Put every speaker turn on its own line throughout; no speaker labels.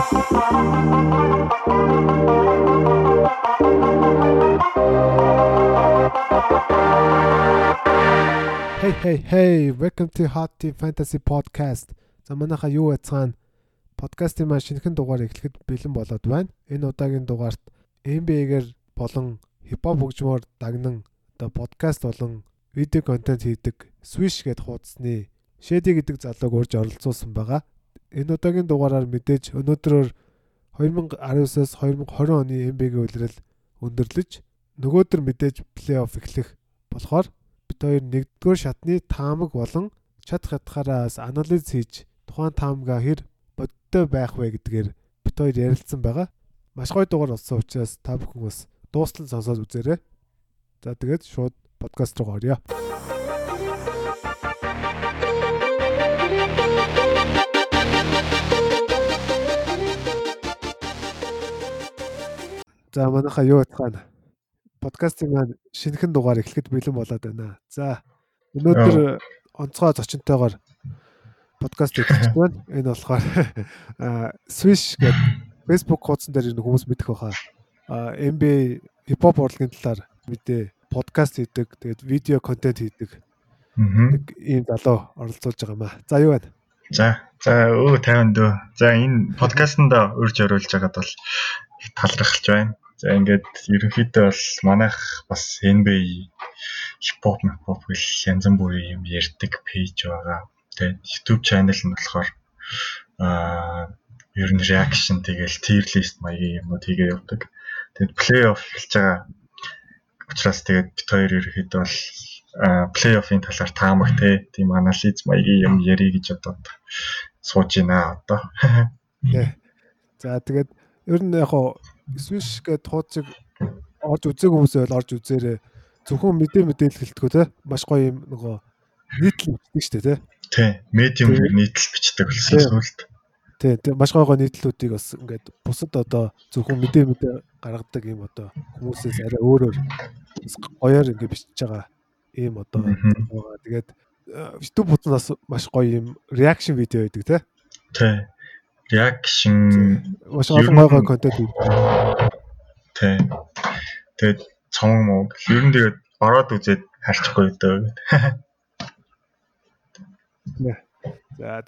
Hey hey hey, welcome to Hot Team Fantasy Podcast. За манайха юу яцгаана? Подкастын маань шинэхэн дугаар эхлэхэд бэлэн болоод байна. Энэ удаагийн дугаарт NBA-гээр болон хипхоп хөгжмөөр дагнан одоо подкаст болон видео контент хийдэг Swish гэд хуудасны Shady гэдэг залууг урьж оролцуулсан байгаа. Энэ удаагийн дугаараар мэдээж өнөөдрөөр 2019-аас 2020 оны NBA-гийн улирал өндөрлөж нөгөөдөр мэдээж плей-офф эхлэх болохоор бид хоёр нэгдүгээр шатны таамаг болон чад хатгаараас анализ хийж тухайн таамага хэр бодтой байх вэ гэдгээр бид хоёр ярилцсан байгаа. Маш гоё дугаар болсон учраас та бүхэн бас дуустал сонсоод үзээрэй. За тэгээд шууд подкаст руу орё. За манайха юу бацгаана. Подкастын маань шинэхэн дугаар эхлэхэд бэлэн болоод байна. За өнөөдөр онцгой зочинтойгоор подкаст хийх байна. Энэ болохоор Swish гэдэг Facebook хуудсан дээр хүмүүс мэдэх байхаа. NBA хипхоп урлагийн талаар мэдээ подкаст хийдэг, тэгээд видео контент хийдэг. Ийм залуу оролцуулж байгаа маа. За юу байна?
За, за өө 50 дөө. За энэ подкастт урьж оруулж байгаад бол талархалж байна. За ингээд ерөнхийдөө бол манайх бас NBA хипхоп хипхоп гэл янз бүрийн юм ярьдаг пэйж байгаа. Тэгээд YouTube channel нь болохоор аа ер нь reaction тэгэл tier list маягийн юмнууд хийгээ явдаг. Тэгээд play-off эхэлж байгаа учраас тэгээд бит хоёр ерөөхдөө бол плей-оффын талаар таамаг те тийм анализ маягийн юм ярих гэж одоо сууж байна одоо.
За тэгээд ер нь яг Swish гэдэг хуудсыг орж үзээгүй хүмүүсээ бол орж үзээрэй. Зөвхөн мэдээ мэдээлэл хэлтгүү те. Маш гоё юм нөгөө нийтлэл бичдэг шүү дээ те.
Тий. Medium нийтлэл бичдэг болсон сүлд.
Тий. Маш гоё гоё нийтлэлүүдийг бас ингээд бусад одоо зөвхөн мэдээ мэдээ гаргадаг юм одоо хүмүүсээс арай өөрөөр гоёор ингээд бичиж байгаа ийм одоо байгаа. Тэгээд YouTube хуудас маш гоё юм reaction видео байдаг те.
Тий reaction
маш олон гой гой контент үү.
Тий. Тэгээд цомог муу ер нь тэгээд ороод үзээд харчихгүй дөө.
За.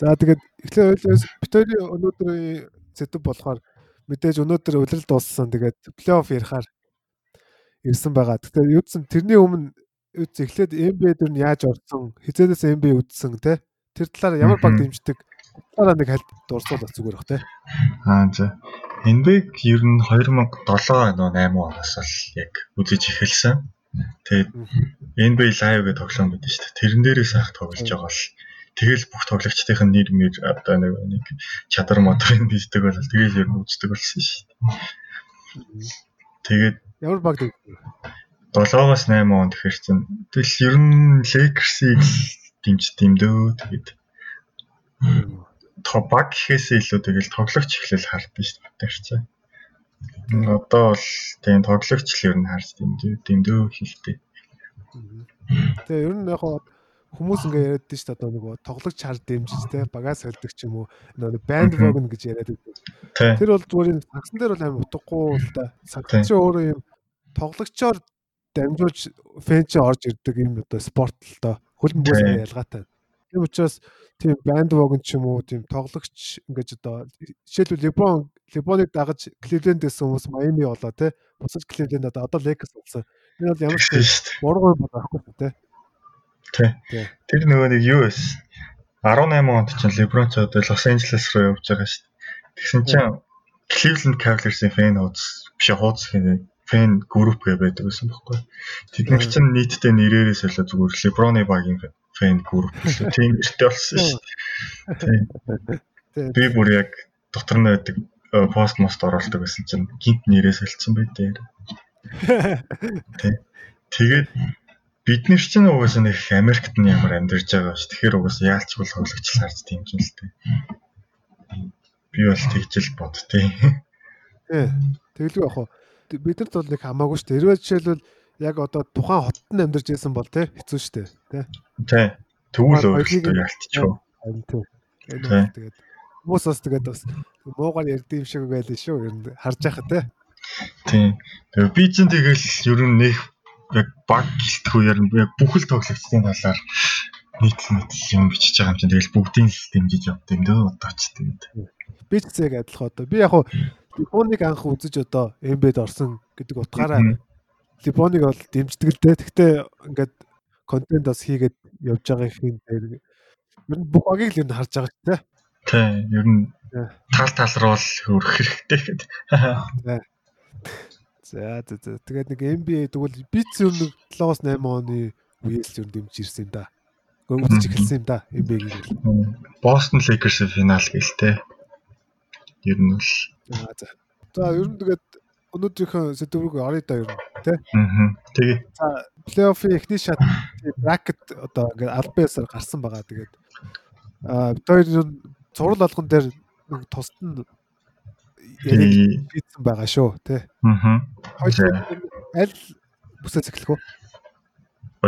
За тэгээд эхлээд битүүрийн өнөөдрийн зэтэв болохоор мэдээж өнөөдөр улирал дууссан тэгээд плей-офф ярихаар ирсэн байгаа. Тэгэхээр юудсан тэрний өмнө юудс эхлээд NBA дөр нь яаж орсон, хизээс NBA үдсэн те. Тэр талаар ямар баг дэмждэг Дараа нэг хальт дурсуулах зүгээр бах те.
Аа за. NBA ер нь 2007 нөө 8 оноос л яг үзэж эхэлсэн. Тэгээд NBA live гэдэг тоглоом байдаг шүү дээ. Тэрэн дээрээс ах тоглож байгаа бол тэгэл бүх тоглогчдын нэр мэр одоо нэг нэг чадар модрын бийдэг бол тэгэл ер нь үздэг болсон шүү дээ. Тэгээд
ямар баг дэг
7-оос 8 он тэгэхээр чинь тэгэл ер нь Lakers-ийг дэмжд юм дөө тэгээд баг гэхээсээ илүү тэгэл тоглогч эхлэл хардсан шүү дээ чинь. Одоо бол тийм тоглогч л ер нь харж дэмдөө дэмдөө хэлтэй.
Тэгээ ер нь яг хүмүүс ингээ яриад дээ шүү дээ одоо нөгөө тоглогч хар дэмжиж те багаас солидөг ч юм уу нөгөө банд вогн гэж яриад байдаг. Тэр бол зүгээр энэ сагсан дээр бол амар утгагүй л да. Сагсан чинь өөрөө юм тоглогчоор дамжуулж фэн чи орж ирдэг юм одоо спорт л доо. Хөлн бүс ялгаатай. Тийм учраас тийм банд вогн ч юм уу тийм тоглогч ингэж одоо жишээлбэл Леброн Леброныг дагаж Кливленд гэсэн хүмүүс Майами болоо те бусад Кливленд одоо одоо Lakers болсон. Энэ бол ямар ч буруу юм болохгүй те.
Тэр нөгөө нэг юу вэ? 18 онд чинь Леброн ч одоо Лос Анжелес руу явж байгаа шүү дээ. Тэгсэн чинь Cleveland Cavaliers-ийн фэн хуудас биш хуудас хийнэ фэн групп гэ байдаг гэсэн бохоггүй. Тэд нар чинь нийтдээ нэрээрээ солио зүгээр Леброны багийн фэн групп гэсэн тийм нэртэй болсон шүү. Тийм. Би бүр яг дотор нь байдаг пост мост оруулдаг гэсэн чинь гинт нэрээ солилцсон бай дээр. Тийм. Тэгээд бид нар ч нэг угаасаа нэг Америкт нь ямар амьдарч байгаа ш. Тэгэхээр угаасаа яалчгүй тоглогчл харж дэмжин л тээ. Би бол тэгжэл бод тээ.
Тий. Тэгэлгүй яг хаа бид нарт бол нэг хамаагүй ш. Хэрвээ жишээлбэл яг одоо тухайн хотод нь амьдарч байсан бол те хэцүү шүү дээ. Тэ.
Тий. Тэгвэл өөрөөсөө ялтчихв.
Тий. Тэгээд Хүмүүс бас тэгээд бас муугаар юм шиг байл шүү. Ер нь харж байхад те.
Тийм. Тэгээ би чинь тэгэл ер нь нэг яг баг гэлтгүй ер нь яг бүх л тоглогчдын талаар нийтлэл нийтлэл юм бичиж байгаа юм чинь тэгэл бүгдийн л дэмжиж явд юм дөө одоо ч тэгээд.
Би ч зэрэг адилхан одоо. Би яг хуу Либоныг анх үзэж одоо эмбед орсон гэдэг утгаараа Либоныг бол дэмждэг л дээ. Гэхдээ ингээд контент бас хийгээд явж байгаа юм дээр ер нь бүх багийг л ер нь харж байгаа ч тийм.
Тийм, ер нь тал тал руу л хөрөх хэрэгтэй гэдэг.
За за за. Тэгээд нэг NBA тэгвэл бит юм нэг 7-8 оны үеэс л ер нь дэмжиж ирсэн юм да. Үзэж эхэлсэн юм да NBA-ийг л.
Boston Lakers-ийн финал гэлтэй. Ер нь бол
За за. За ер нь тэгээд өнөөдрийнхөө сэдв рүү орё да ер нь тий.
Аа. Тэгээ.
За плей-оффын эхний шат бракет одоо ингээд альбаасаар гарсан байгаа. Тэгээд аа хоёр зураг алган дээр нэг тусад нь яриг хийсэн байгаа шүү тий.
Аа.
Хоёр аль бүсээс эхлэх үү?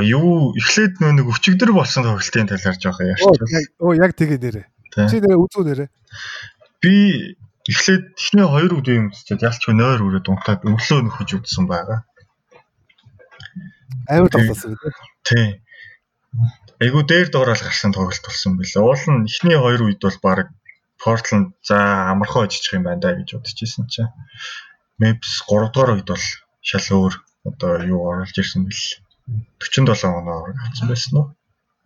Юу эхлээд нөө нэг өчигдөр болсон тоглолтын талаар жоох
ярьж байна. Оо яг тэгээ нэрэ. Чи нэрэ үзүү нэрэ.
Би эхлээд эхний хоёр үдээ юм үзчихээд ялч нойр үрээд унтаад өглөө нөхөж үзсэн байгаа.
Амар тоглосон үү?
Тий. Айгу дээр доорол гарсан тоглолт болсон билээ. Уул нь эхний хоёр үед бол баг Портланд за амархан очих юм байна да гэж бодчихсон чинь. Memphis 3 дугаар үед бол шал өөр одоо юу оруулж ирсэн бэл. 47 оноо авсан байсан уу?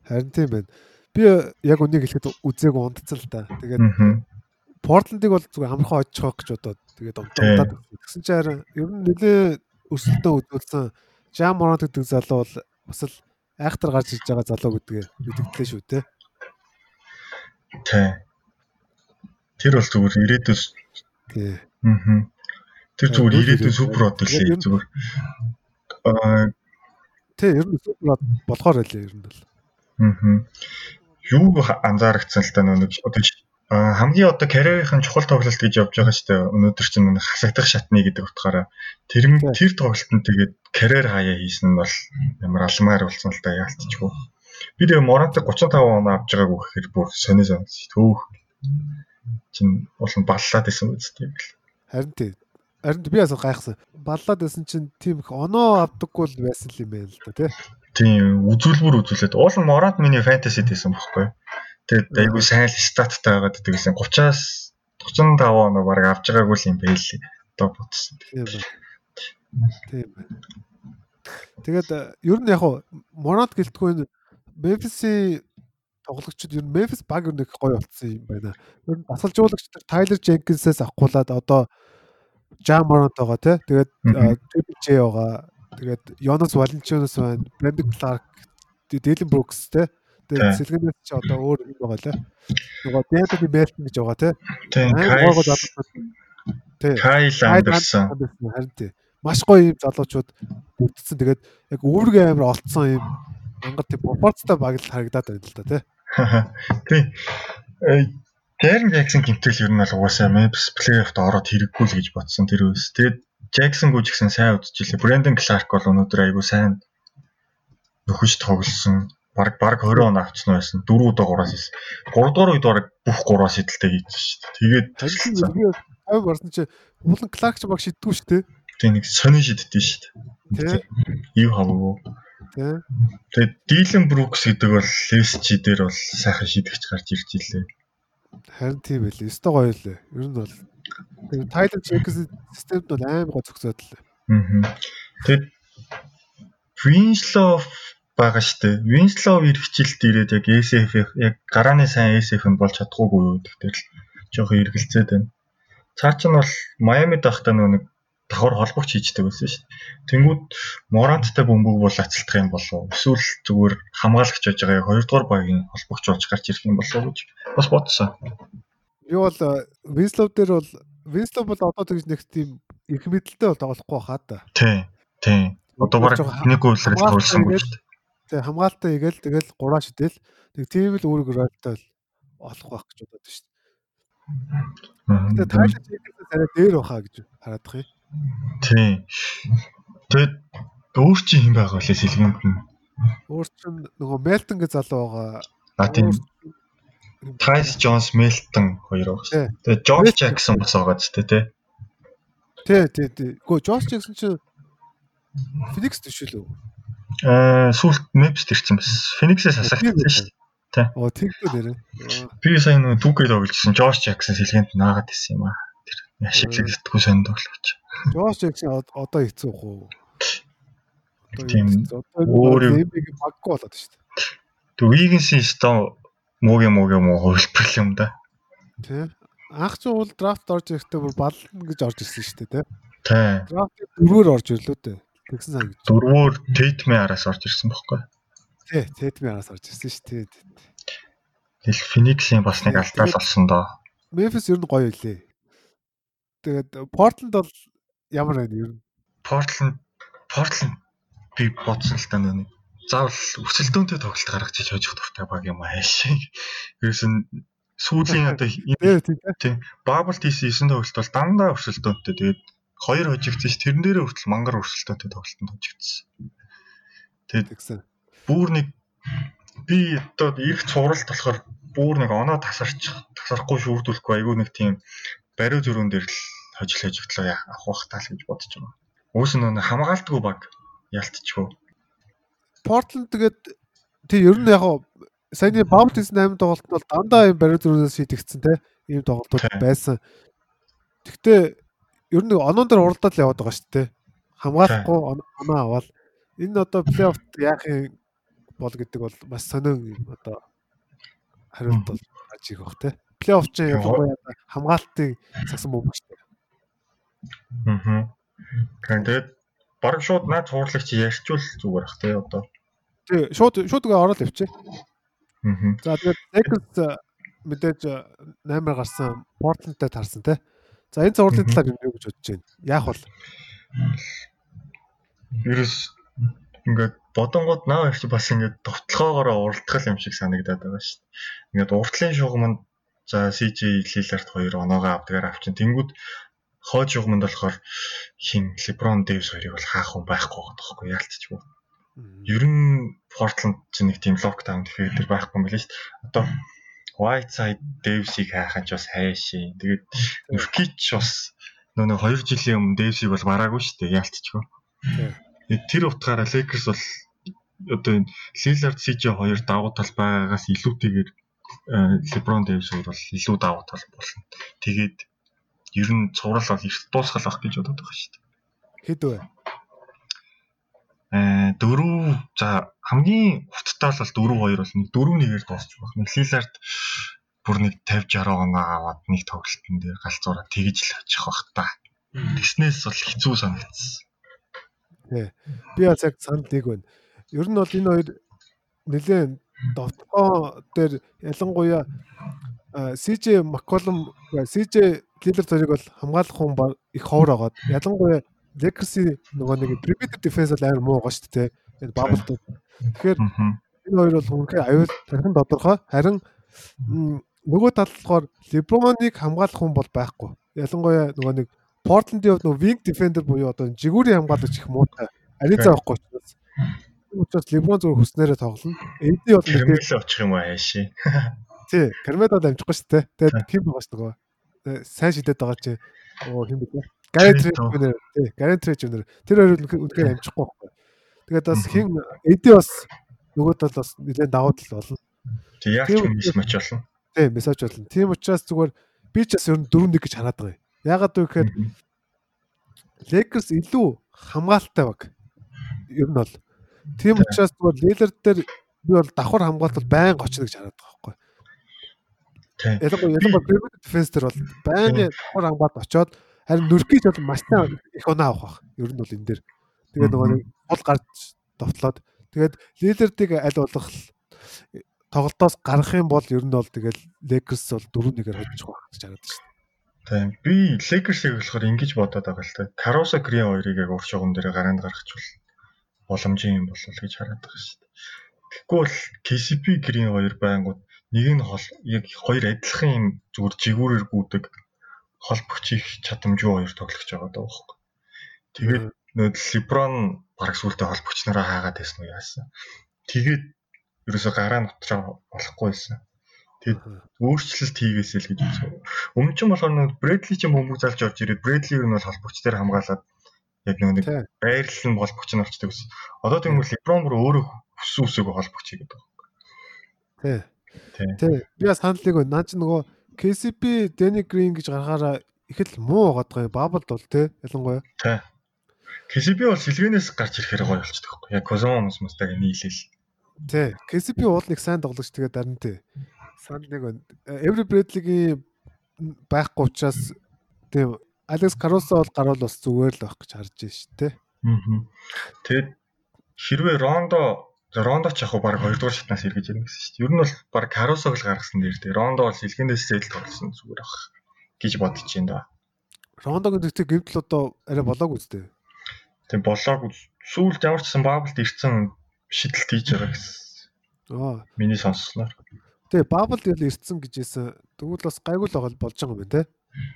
Харин тийм байна. Би яг үнийг хэлэхэд үзег унтцсан л да. Тэгээд Портландыг бол зүгээр амархан очих байх гэж бодоод тэгээд унтаад тэгсэн чинь харин ер нь нэлээ өсөлтөө үзүүлсэн Жам Моронт гэдэг залуу бол бас л айхтар гарч ирж байгаа залуу гэдгээ мэдгдлээ шүү те.
Тий. Тэр бол зүгээр ирээдүйс.
Тий.
Аа. Тэр зүгээр ирээдүйн супер мод лээ зүгээр. Аа
Тий, ер нь супер болохоор байлээ ер нь бол.
Аа. Юу анзаарчихсан л та нэг одоо хамгийн одоо карьерийн чухал тоглолт гэж явж байгаа шүү дээ. Өнөөдөр чинь нэг хасагдах шатны гэдэг утгаараа тэр тэр тоглолтод тэгээд карьер хаяа хийсэн нь бол ямар алмаар болсон л да яалтчгүй. Би тэгээ Моранта 35 он авч байгаагүй гэхээр бүр сони сонс. Төөх чинь болон баллаад исэн үстэй бил.
Харин тийм. Харин би бас гайхсан. Баллаад исэн чинь тийм их оноо авдаггүй л байсан юм байна л да тий.
Тийм үзүүлбэр үзүүлээд уул Морант миний фэнтези дэсэн бохгүй. Тэгээд айгүй сайн статтай байгаад тэгсэн 30-аас 35 оноо баг авч байгаагүй юм байл одоо бодсон.
Тийм байна. Тэгээд ер нь яг хуу Монот гэлтгүй Memphis-ийн тоглогчид ер нь Memphis баг ер нь гоё болцсон юм байна. Ер нь дасгалжуулагч Tyler Jenkins-ээс авахгуулаад одоо Jam Morant байгаа тий. Тэгээд Triple J байгаа. Тэгээд Jonas Valanciunas байна. Brandon Clark, Dylan Brooks тий. Тэгээд сэлгэнээс чи одоо өөр юм байгаа лээ. Нөгөө Дэнтони Мелтон гэж байгаа
тий. Гойгоо залуучууд тий. Кайл Андерсон.
Харин тий. Маш гоё юм залуучууд бүрдсэн. Тэгээд яг үүргээ амар олцсон юм ангар тий пропорцтой баг л харагдаад байна л да тий.
Тий. Тэрэн Джексон гимтэл ер нь бол угаасаа Memphis плей-оффт ороод хэрэггүй л гэж бодсон тэр үс. Тэгээд Джексон гүж гисэн сайн үзчихлээ. Брэндон Кларк бол өнөөдөр айгүй сайн нөхөж тоглосон баг баг 20 он авцсан байсан. 4 удаа 3-аас хийсэн. 3 дугаар үед баг бүх 3-аас хидэлтэй хийсэн шүү дээ. Тэгээд
танилцсан. Ав барсан чи уулан Кларк ч баг шиддгүй шүү дээ.
Тэг нэг сонин шиддэж шүү дээ. Ив хавгүй. Тэгээд Дилен Брукс гэдэг бол Лесчи дээр бол сайхан шидэгч гарч ирж илээ.
Харин тийм байлээ. Өстой гоё лээ. Ер нь бол Тайлер Джекс системд бол амар гоо зөксөөд лээ.
Аа. Тэгээд Winslow байгаа штэ. Winslow эргчилт ирээд яг SF яг гарааны сайн SF нь болж чадахгүй юу гэхдээ л жоохон эргэлзээд байна. Цаа чинь бол Майами дахтаа нэг давхар холбогч хийждэг байсан шүү дээ. Тэнгүүд Моранттай бөмбөг бол ацалтах юм болов. Эсвэл зүгээр хамгаалагч байж байгаа хоёрдугаар багийн холбогч болж гарч ирэх юм болов гэж бас бодсон.
Би бол Winslow дээр бол Winslow бол одоо тэгж нэг тийм их мэдлэлтэй бол тоглохгүй хаа та.
Тий. Тий. Одоо баг нэг үйлрэл тоглосон гэж.
Тэг хамгаалалтаа игээл тэгэл гураа шидэл тэг тийм л үүрэг ролтой олох байх гэж бодоод шүү дээ. Тэгээ тайлж хийхдээ арай дээр баха гэж хараад юм.
Тийм. Тэгээд өөр чи хэм байгаа лээ сэлгэнд нь.
Өөр чин нөгөө Мелтон гэж залуу байгаа.
А тийм. Tyus Jones, Melton хоёр байгаа шүү. Тэгээ George Jackson бас байгаа ч тий.
Тий, тий, тий. Гөө George Jackson чи Phoenix төшөөлөө.
Аа, сүлд Memphis ирсэн бас. Phoenix-ээс асаагдсан шүү дээ. Тий.
Оо, тэггүй нэрээ.
Би сайн нэг түүгээ тогложсэн George Jackson сэлгээнд наагаад ирсэн юм аа. Тэр ашиглах сэтгүү сонь тоглож.
George Jackson одоо хэцүү хөө.
Тийм.
Өөр юм баггүй болоод шүү дээ.
Тэг Wiggins-ийн стон муугийн муугийн муу хувилбар юм да.
Тий. Анх ч бол драфт орж ирэхдээ бүр бална гэж орж ирсэн шүү дээ, тий.
Тий.
Драфт дөрвөөр орж ирлээ дээ. Тэгсэн сан.
Дөрвөөр Tatum-ийн араас орж ирсэн бохоггүй.
Тий, Tatum-ийн араас орж ирсэн шүү дээ.
Тэл Phoenix-ийн бас нэг алдаал болсон доо.
Memphis ер нь гоё илээ. Тэгээд Portland бол ямар байна ер нь?
Portland Portland би бодсон л та нэг заавал өсөлтөөнтэй тоглолт гаргаж иж хожих дуртай баг юм ааш. Ерөөс нь сүүлийн одоо тийм бабл TC 9 тоглолт бол дандаа өсөлтөөнтэй. Тэгээд хоёр хожигдсон ш тэрэн дээрээ хүртэл мангар өсөлтөөнтэй тоглолтод хожигдсон. Тэгээд
тэгсэн.
Бүүр нэг би одоо их цувралт болохоор бүүр нэг оноо тасарч тасарахгүй шүүрдүүлэхгүй айгүй нэг тийм бариу зөрүүн дээр л хожил хожигдлоо авах тал гэж бодож байгаа. Уус нь хамгаалтгүй баг ялтчихгүй.
Portland тэгээд тий ер нь яг саяны Baptist 8 тоглолт бол дандаа юм бариу зөрүүнээс шийдэгдсэн те ийм тоглолтууд байсан. Гэхдээ ер нь онон дээр уралдаад яваад байгаа шүү дээ. Хамгаалахгүй оноо аваад энэ одоо плей-офф яах юм бол гэдэг бол маш сонин одоо хариулт бол гарч ирэх бах те. Плей-офф ч ялангуяа хамгаалтыг сагсан мөн багш.
Аа. Тэгээд баг шууд наад цуурлагч ярьчвал зүгээр бах те одоо.
Тий, шууд шууд гээ ороод явчих.
Аа.
За тэгээд Lakers мэдээж 8-аар гарсан Portland-тай таарсан те. За энэ цувралын талаар юу гэж бодож байна? Яах вэ?
Ерөөс ингээд бодонгод наа их бас ингээд товтлогоогоор уралдах юм шиг санагдаад байгаа шүү дээ. Ингээд уртлын шугамд за CJ Lillard хоёр оноогоо авдгаар авчин. Тэнгүүд хойд шугамд болохоор хин LeBron Davis хоёрыг бол хаах хүн байхгүй байгаа тоххой яалтчгүй. Ер нь Portland ч нэг тийм локдаун тэгэхээр байхгүй юм билээ шүү дээ. Одоо Whiteside Davis-ийг хайхаа ч бас хайшээ. Тэгээд Nurkic бас нөө 2 жилийн өмнө Davis-ийг бол бараагүй шүү дээ яалтчгүй. Тэр утгаараа Lakers бол одоо Lillard CJ хоёр давуу тал байгаагаас илүүтэйгээр LeBron Davis хоёр бол илүү давуу тал болно. Тэгээд ер нь цуврал бол эрт дуусгал ах гэж бодоод байгаа шүү дээ.
Хэд вэ?
Аа дөрөв за хамгийн хурдтай бол дөрөв хоёр бол нэг дөрөв нэгээр дуусчих баг. Нэг Lillard бүр нэг 50 60 оноо аваад нэг тоглолтын дээр галзуураа тэгж л очих бах та. Тэснээс бол хэцүү санагдсан.
Тий. Би бас яг санд нэг байна. Ер нь бол энэ хоёр нэлээд довтгоо дээр ялангуяа CJ McCollum CJ Lillard зэрэг бол хамгаалах хүн их ховор агаад ялангуяа Lakers-ийн нөгөө нэг perimeter defense бол амар муу байгаа шүү дээ. Энэ bubble. Тэгэхээр энэ хоёр бол үнэхээр аюул тархин тодорхой. Харин нөгөө талд болохоор LeBron-ыг хамгаалах хүн бол байхгүй. Ялангуяа нөгөө нэг Portland-ийн хувьд нөгөө wing defender буюу одоо жигүүрийн хамгаалагч их муутай. Ариза байхгүй учраас. Нь LeBron зөв хүснээрээ тоглоно. AD бол
нэрэл очих юм аа яаши.
Тий, Кармедо амжихгүй шүү дээ. Тэгээд тийм байгаа шүү дээ. Сайн шидэд байгаа чи. Оо хин бэ? Гарент Трейжнер тий, Гарент Трейжнер. Тэр хоёр үнэхээр амжихгүй байхгүй. Тэгээд бас хин AD бас нөгөө тал бас нэлээд давуу тал болно.
Тэг яг ч мач болно.
Тий, мессеж болно. Тийм учраас зүгээр би ч бас ер нь 4-1 гэж хараад байгаа юм. Ягаад вэ гэхээр Lakers илүү хамгаалалтай баг. Ер нь бол тийм учраас зүгээр Lillard дээр би бол давхар хамгаалалт байнга очно гэж хараад байгаа байхгүй. Ялангуяа ялангуяа perimeter defense дээр бол байнга давхар хамгаалалт очоод харин Nurkic бол маш сайн их оноо авах баг. Ер нь бол энэ дээр. Тэгээд нөгөө нэг гол гарч довтлоод тэгээд Lillard-ыг аль болох тоглолтоос гарах юм бол ер нь бол тэгэл Lakers бол 4-1-ээр хожих байх гэж хараад байна.
Тийм. Би Lakers-ыг болохоор ингэж бодоод байгаа л та. Caruso Green хоёрыг яг ур шугам дээр гараанд гаргachвал боломжийн юм болов гэж хараад байгаа шүү дээ. Тэгэхгүй бол KCP Green хоёр байнгут нэг нь хол яг хоёр адилхан юм зүгээр жигүүрээр гүдэг холбогч их чадамжгүй хоёр тоглож байгаа даа байхгүй. Тэгээд нөө LeBron бараг сүултээ холбогч нараа хаагаад байсан уу яасан. Тэгээд ерөөсө гараа нутраа болохгүй байсан. Тэгээд өөрчлөлт хийгээсэй л гэж үзсэн. Өмнө нь болохоор нэг Брэдли ч юм бөмбөг залж орж ирээд Брэдлиг нь бол холбогч дээр хамгаалаад яг нэг байрлал нь холбогч нь болчтой гэсэн. Одоо тэгвэл Леброн бүр өөрөө хүссэн үсээгөө холбогч хийгээд байгаа.
Тий. Тий. Би бас саналыг наа чи нөгөө KCP Danny Green гэж гаргаараа их л муу байгаа юм. Бабалд бол тий ялангуяа.
Тий. KCP бол сэлгэнээс гарч ирэхээр гоё болчихдог байхгүй. Яг Козомо хүмүүс мустаг нийлээл.
Тий. KCP уул нэг сайн тоглогч тэгээд дарна тий. Санд нэг Every Bradley-гийн байхгүй учраас тийм Алекс Карусо бол гарвал бас зүгээр л байх гэж харж байна шүү дээ.
Аа. Тэгээд хэрвээ Рондо Рондо ч яг баг 2 дугаар шатнаас эргэж ирнэ гэсэн шүү дээ. Ер нь бол баг Карусог л гаргасан дээр тэгээ Рондо бол сэлгэнээс зээл тоглосон зүгээр ах гэж бодож байна да.
Рондогийн тэгтээ гэмтэл одоо арай болоог үстэй.
Тэг болоог сүүлд ямар ч сан баблд ирсэн шидэлт хийж байгаа гэсэн.
Аа.
Миний сонссноор.
Тэгээ баблд ял ирсэн гэжсэн. Тэгвэл бас гайгүй л байгаа болж байгаа юм байна те.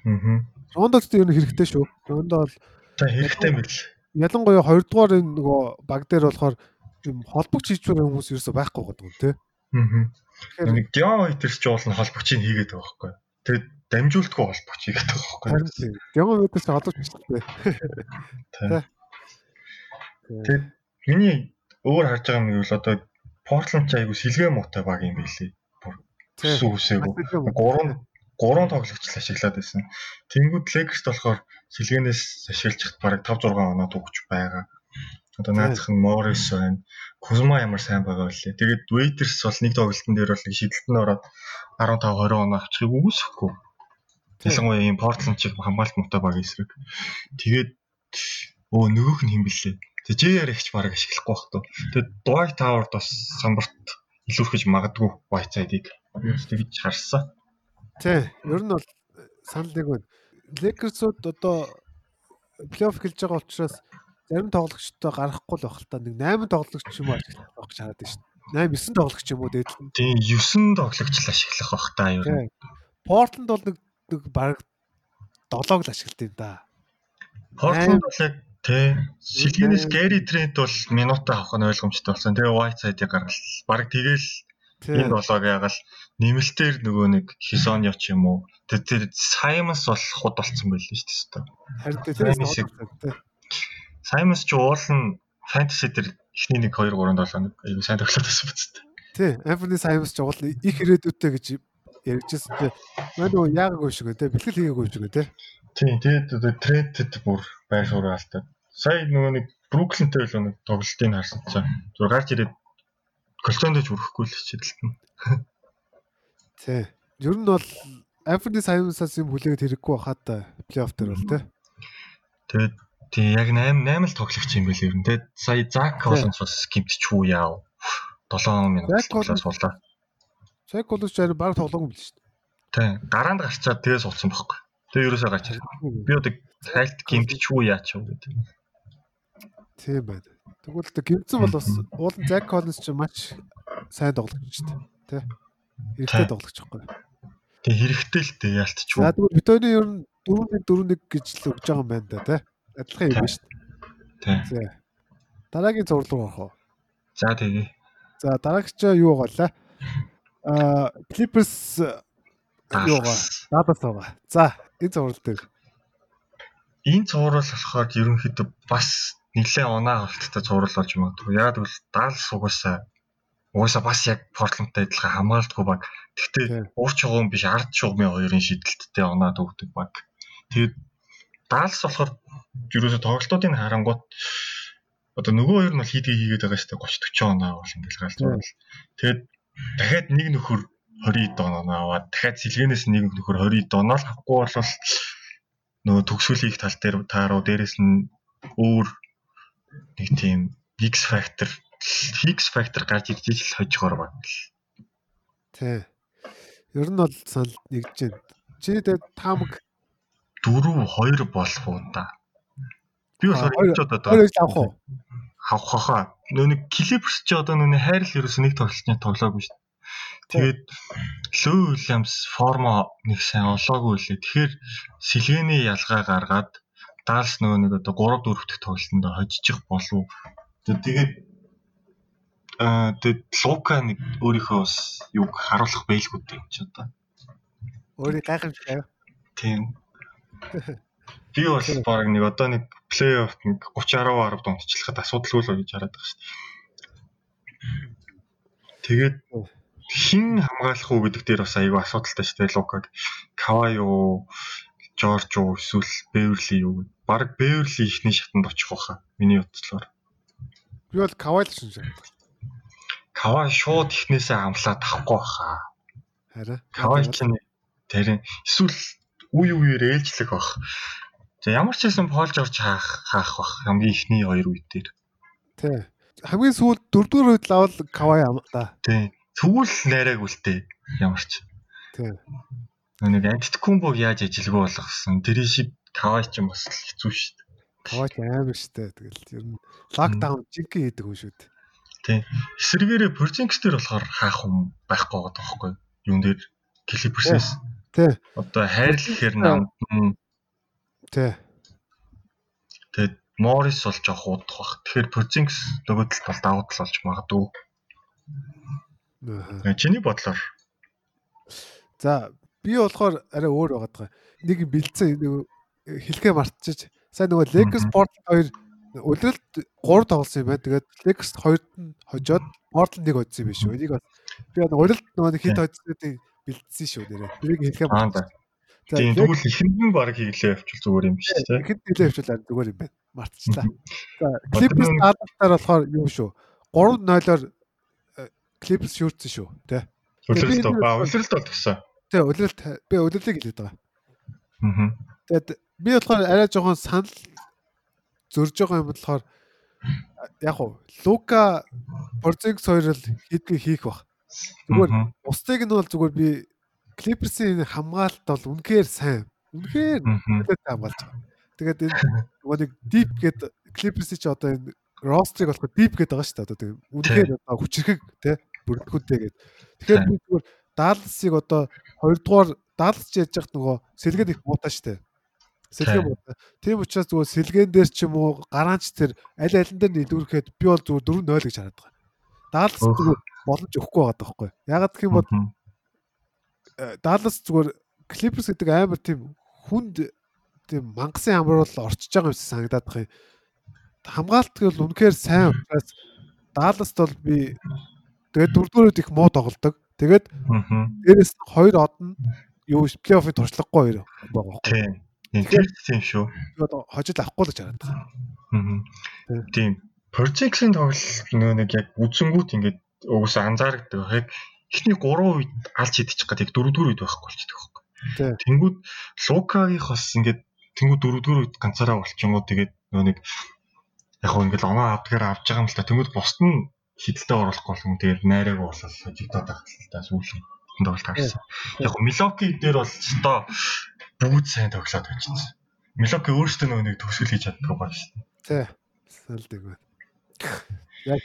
Аа.
Рондо ч ер нь хэрэгтэй шүү. Рондо бол
хэрэгтэй мэл.
Ялангуяа 2 дугаар энэ нөгөө баг дээр болохоор юм холбогч хийж байгаа хүмүүс ерөөсөй байхгүй гэдэг тий.
Аа. Нэг Дион Вайтер ч уул нь холбогчийг хийгээд байгаа байхгүй. Тэгээд дамжуултгүй холбогч хийгээд байгаа байхгүй.
Дион Вайтер ч холбогч дээ.
Тий. Тэгээд миний өөр харж байгаа юм бол одоо Портланд ч айгу сэлгээ муутай баг юм билий. Сүс үсээгүү. 3 3 тоглогч л ашиглаад байсан. Тэнгүүд Lakers болохоор сэлгээнээс ашиглаж хат бараг 5 6 оноо төгч байгаа. Одоо наацх нь Morris байна. Kuzma ямар сайн байгаа вэ? Тэгээд Waiters бол нэг тоглолтын дээр бол нэг шидэлтэн ороод 15 20 оноо авчихыг үгүйсэхгүй. Ялангуяа ийм Portland чиг хамгаалт муутай баг эсрэг. Тэгээд өө нөгөөх нь хэм блэ? Тэг JR ихч баг ашиглахгүй байх туу. Тэгээд Dwight Howard бас самбарт илүүрхэж магадгүй Whiteside-ыг тэгж харсан.
Тий, ер нь бол санал нэг байна. Lakers-ууд одоо плей-офф хэлж байгаа учраас зарим тоглогчтой гарахгүй л байх л та нэг 8 тоглогч юм ашиглах байх гэж хараад байна шүү дээ. 8 9 тоглогч юм уу дээд нь.
Тийм 9 тоглогч л ашиглах байх та юу.
Портланд бол нэг нэг баг 7-ог л ашигладаг юм да.
Портланд бол яг тий Сэлгэнээс Гэри Трент бол минутаа авах нь ойлгомжтой болсон. Тэгээ White Side-ыг гаргал. Бараг тэгэл энэ болоог ягаал нэмэлтээр нөгөө нэг ч юм уу. Тэр Саймонс бол худ болцсон байл шүү дээ.
Харин тэр
Саймонс ч уул нь фэнтези дээр эхний 1 2 3 7 айгу сайн тоглоод байсан биз дээ.
Тий, Anthony Symons ч уул их ирээдүйтэй гэж ярьжсэн тий. Мань нөгөө яагаагүй шиг тий, бэлтгэл хийгээгүй шиг тий.
Тий, тэгээд трендэд бүр байр суурь алдаад. Сая нөгөө нэг Бруклинтэй л нэг тоглолтыг харсан чинь зур гарч ирээд колчондож өрөхгүй л хичээлтэн.
Тий. Ер нь бол Anthony Symons-аас юм хүлээгээд хэрэггүй хаад плей-офф дээр бол тий.
Тэгээд Тий яг 8 8 л тоглогч юм байл ер нь. Тэгээд сая Зак Коллинс бас гимтчихүү яав. 7 минут тоглож суулаа.
Зак Коллинс ч баг тоглоогүй биш үү?
Тий. Гараанд гарчаад тэгээ суулсан байхгүй. Тэгээ ерөөсөө гарч ирсэн. Би одоо хайлт гимтчихүү яач вэ гэдэг.
Тийм байна. Тэгвэл тэ гимцэн бол бас уулын Зак Коллинс ч маш сайн тоглогч шүү дээ. Тий. Хэрэгтэй тоглогч байхгүй.
Тэг хэрэгтэй л дээ яалтчгүй.
За тэгвэл битүүний ер нь 4-1 4-1 гэж л өгж байгаа юм байна да тий адилхан юм шүү
дээ.
Тийм. Дараагийн зурлал руу орох уу?
За тэгье.
За дараагч юу лээ? Аа Clippers юу байгаа? Dallas байгаа. За энэ зурлал дээр.
Энэ зурлал болохоор ерөнхийдөө бас нэлээд оноо хавттай зурлал болж магадгүй. Яг л Dallas угаасаа угаасаа бас яг Portland-тай адилхан хамгаалдаггүй баг. Гэхдээ уурч чугуун биш ард чугмын хоёрын шидэлттэй оноо төгдөг баг. Тэгээд Далс болохоор ерөөсө тоглолтуудыг харангуут одоо нөгөө хоёр нь бол хийдгээ хийгээд байгаа шүү дээ 30 40 оноо бол ингээл галзуурал. Тэгээд дахиад нэг нөхөр 20 оноо аваад дахиад сэлгэнээс нэг нөхөр 20 оноо л авахгүй бол нөгөө төгсгөлийн тал дээр тааруу дээрэс нь өөр нэг тийм X factor X factor гарч ирж ижил хожгоор байна л.
Тий. Ер нь бол санал нэгж байна. Чи тэгээд таамаг
4 2 болох уу да. Би болохоор
энэ одоо хоёр авах уу?
Авах хаа. Нөө нэг Clippers ч одоо нөө хайрл ерөөсөө нэг тоглолтны тоглоогүй шүү. Тэгээд Лүү Уильямс формо нэг сайн олоогүй лээ. Тэгэхээр сэлгээний ялгаа гаргаад Далс нөгөө нэг одоо 3 4 дэх тоглолтонд хожиж болов. Тэгээд Аа тэгээд Лука нэг өөрийнхөө бас юг харуулах байлгүй дээ чи одоо.
Өөрийг гайхамшиг аа.
Тийм. Би бол баг нэг одоо нэг плей-офф нэг 30 10 10 дундчлахад асуудалгүй л гэж хараад байгаа шүү дээ. Тэгээд хин хамгаалах уу гэдэг дээр бас айгүй асуудалтай шүү дээ. Лукаг Кава юу, Жорж уу, эсвэл Бэверли юу гэд. Бараг Бэверли ихний шатанд очих واخа. Миний бодлоор.
Би бол Кава л шинж.
Кава шууд ихнээсээ амлаад авахгүй واخа.
Хараа.
Кава чинь тэрэн эсвэл үе үеэр ээлжлэх бах. За ямар ч хэсэн Пол Жорж хаах хаах бах. Хамгийн ихний хоёр үед дээр.
Тий. Хамгийн сүүлд дөрөвдүгээр үед лавал Кавай ам да.
Тий. Тэгвэл найраг үлдээ. Ямар ч.
Тий.
Нэг Антитокумбог яаж ажилгүй болгосон. Тэр шиг Кавай ч юм бас хэцүү шүү дээ.
Кавай амар штэ. Тэгэл ер нь локдаун жинхэнэ хийдэг хүн шүү дээ.
Тий. Эсвэргээрээ дээр болохоор хаах юм байхгүй байгаа тоххой. Юун дээр Clippers-ээс.
Тий.
Одоо хайрлах гэхэр намд нь
Тий.
тэгээд Morris бол жоох удах бах. Тэгэхээр Project нөгөө талд бол давуу тал болж магадгүй.
Аа.
Чиний бодлоор
За би болохоор арай өөр байгаа даа. Нэг бэлдсэн нэг хэлхээ мартчих. Сайн нөгөө Lakers. Portland хоёр үлрэлт 3 тоглосон юм байна. Тэгээд Lakers 2-д нь хожоод Portland-ыг хоцсон юм биш үү? Энийг бас би нөгөө урилд нөгөө нэг хэд хоцсоныг бэлдсэн шүү нэрээ. Тэрийг хэлхээ
аа да.
За
Тийм тэгвэл ихэнд нь баг хийглээ явуул зүгээр юм биш үү?
хэд нэлээ хвчлээ зүгээр юм байна. Мартчихлаа. За Clippers даатаар болохоор юу шүү? 3-0-оор э, Clippers шүүрсэн шүү. Тэ.
Үлрэлт аа үлрэлт бол тгсэн.
Тэ үлрэлт би үлрэлтийг хэлээд байгаа.
Аа.
Тэгээд би болохоор арай жоохон санал зөрж байгаа юм болохоор яг уу Лука Борзинкс хоёр л хийдгийг хийх бах. Зүгээр устыг нь бол зүгээр би Клиперсийн хамгаалалт бол үнэхээр сайн. Үнэхээр хамгаалж байгаа. Тэгээд энэ нөгөө нэг deep гэдэг Клиперсийн ч одоо энэ рострыг болохоо deep гэдэг байгаа шүү дээ. Одоо тийм үнэхээр одоо хүчрхэг тий бүрдгүүтэй гэдэг. Тэгэхээр би зүгээр Далласыг одоо хоёрдугаар Даллас ч яаж яхад нөгөө сэлгээд их муутай шүү дээ. Сэлгээ
Тийм.
муутай. Тийм учраас зүгээр сэлгэн дээр ч юм уу гараанч тэр аль алин дээр нийлүүрэхэд би бол зүгээр 4-0 гэж хараад байгаа. Даллас зүгээр боломж өгөхгүй байгаа байхгүй. Ягаад гэх юм бол
Мгм.
Даллас зүгээр Clippers гэдэг амар тийм хүнд тийм мангасын ямар бол орчиж байгаа юмсан санагдаад байгаа юм. Хамгаалт бол үнэхээр сайн учраас Далласт бол би тэгээд дөрөвдүгээр их муу тоглодог. Тэгээд дээрэс нь хоёр од нь юу плей-оффын туршлагагүй хоёр байгаа байхгүй.
Тийм. Тийм шүү.
Одоо хожил авахгүй л гэж хараад байгаа. Тийм.
Тийм. Project-ийн тоглолт нөө нэг яг үзэнгүүт ингээд угсаа анзаардаг. Яг эхний 3 үед алж идчих гэдэг 4 үед байхгүй болчихдог байхгүй. Тэнгүүд Лукагийнх бас ингээд тэнгүүд 4 үед ганцаараа болчихгоо тэгээд нөө нэг яг хөө ингээд оноо авдгаар авч байгаа юм л та. Тэнгүүд бусд нь хидэлтэй оруулахгүй болсон. Тэгээд найраагаа болол хожигдоод байгаа л та сүүлийн тоглолт харсан. Яг Милоки дээр бол өстой бүгд сайн тоглоод байчихсан. Милоки өөрөөсөө нөгөө нэг төгсгөл хийж чаддаг байгаа шүү дээ.
Тий. Салдаг байна. Яг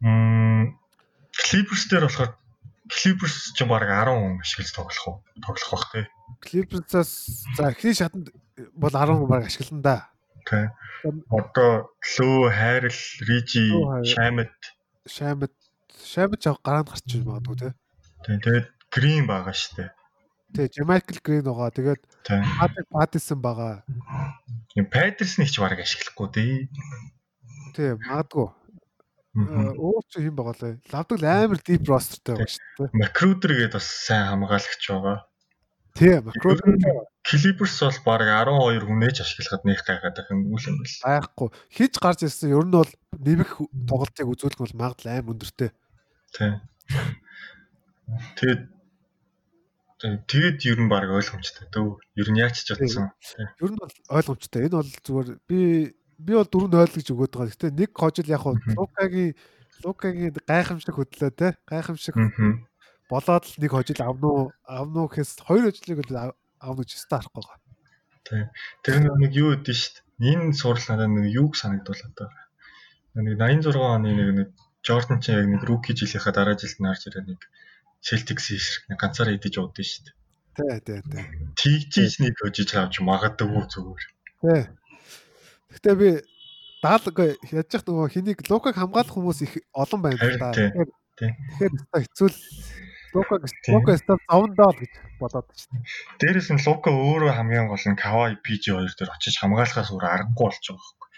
Мм Clippers дээр болохоор Clippers ч баг 10 хүн ашиглаж тоглох уу? Тоглох бах тий.
Clippers-аас за эхний шатанд бол 10 хүн баг ашиглана да.
Тий. Одоо Лөө, Хайрл, Рижи. Шамет
Шамбат Шамбат жаа гараанд гарч иж магадгүй тий.
тий. Тэгээд Грин байгаа дээ.
Тий, Jamaical Green байгаа. Тэгээд. Patrick Patterson байгаа.
Патерсник ч баг ашиглахгүй тий.
Тий, магадгүй. Өөр чи хэм байгаа лээ. Лавдаг амар deep rosterтэй байгаа шүү дээ.
Макрудер гээд бас сайн хамгаалагч байгаа.
Тий, Macro
Clippers бол баг 12 хүнээж ашиглахад нэх гайхаад юм үл юм бэл.
байхгүй. Хиж гарч ирсэн ер нь бол нэмэх тоглолтыг үзүүлэх бол магадлал амар өндөртэй.
Тий. Тэгээд тэгээд ер нь баг ойлгомжтой дөө. Ер нь яач ч утсан.
Ер нь бол ойлгомжтой. Энэ бол зүгээр би би бол 4-0 гэж өгөөд байгаа. Гэтэ нэг хожил яг хуу. Лукагийн Лукагийн гайхамшиг хөдлөө те. Гайхамшиг болоод л нэг хожил авна уу? Авна уу гэхээс хоёр хожлыг л ав- авна гэж өстой харахгүй байгаа.
Тэр нэг юу шүү дээ. Энэ сурал надад нэг юуг санагдуулаад байгаа. Нэг 86 оны нэг нэг Jordan ч яг нэг rookie жилийнхаа дараа жилд нарж ирээ нэг Celtics эсрэг нэг ганцаараа идэж удаа дээ.
Тий, тий, тий.
Тэгжиж нэг хожиж авч магадгүй зүгээр.
Тий. Гэтэ би даал үгүй яаж яах нөгөө хэнийг лукаг хамгаалах хүмүүс их олон байна л да. Тэгэхээр хэцүү л лукаг лука өстой зовндоо л гэж бодоод байна.
Дээрээс нь лука өөрөө хамгийн гол нь Кавай PG хоёр дээр очиж хамгаалахаас өөр аргагүй байгаа байхгүй.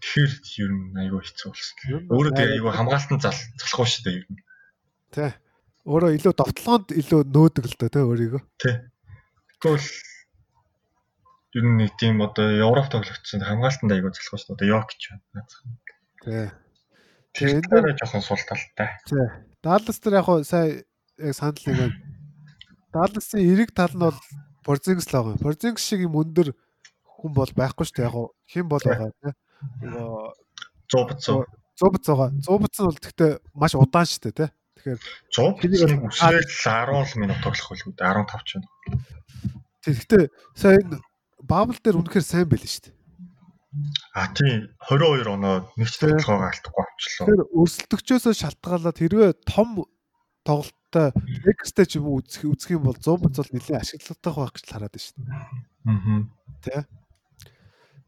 Тэгэхээр ер нь айгүй хэцүү болсон. Өөрөө тэгээ айгүй хамгаалтан зал залахгүй шүү дээ ер нь.
Тэ. Өөрөө илүү довтлоонд илүү нөөдөг л дөө тэ өөрийгөө.
Тэ. Тэгвэл ер нь нэг тийм одоо Европ тоглогдсон хамгаалтанд айгүй залхуу шүү дээ. Одоо Йок ч байна.
Тий.
Тэр дээр жоохон сул талтай.
Тий. Даллас дээр яг сая яг санал нэг. Далласын эрэг тал нь бол Борзингс л байгаа. Борзингс шиг юм өндөр хүн бол байхгүй шүү дээ. Яг хэн бол байгаа тий. Нөгөө
зуубцоо.
Зуубцоо байгаа. Зуубц нь бол гэхдээ маш удаан шүү дээ тий. Тэгэхээр
зуубцны үсрээл 10 минут тоглох байлгүй 15 ч байна.
Тэгэхдээ сая Бабл дээр үнэхээр сайн байл шүү дээ.
А тийм 22 оноо нэг ч тоглоогоо алдахгүй авчлаа.
Тэр өрсөлдөгчөөс шалтгаалаад хэрвээ том тоглолттой экстэй ч юм уу үзэх үзэх юм бол 100% бол нэлээд ашигладаг байх гэж хараад байна шүү дээ.
Аа.
Тэ.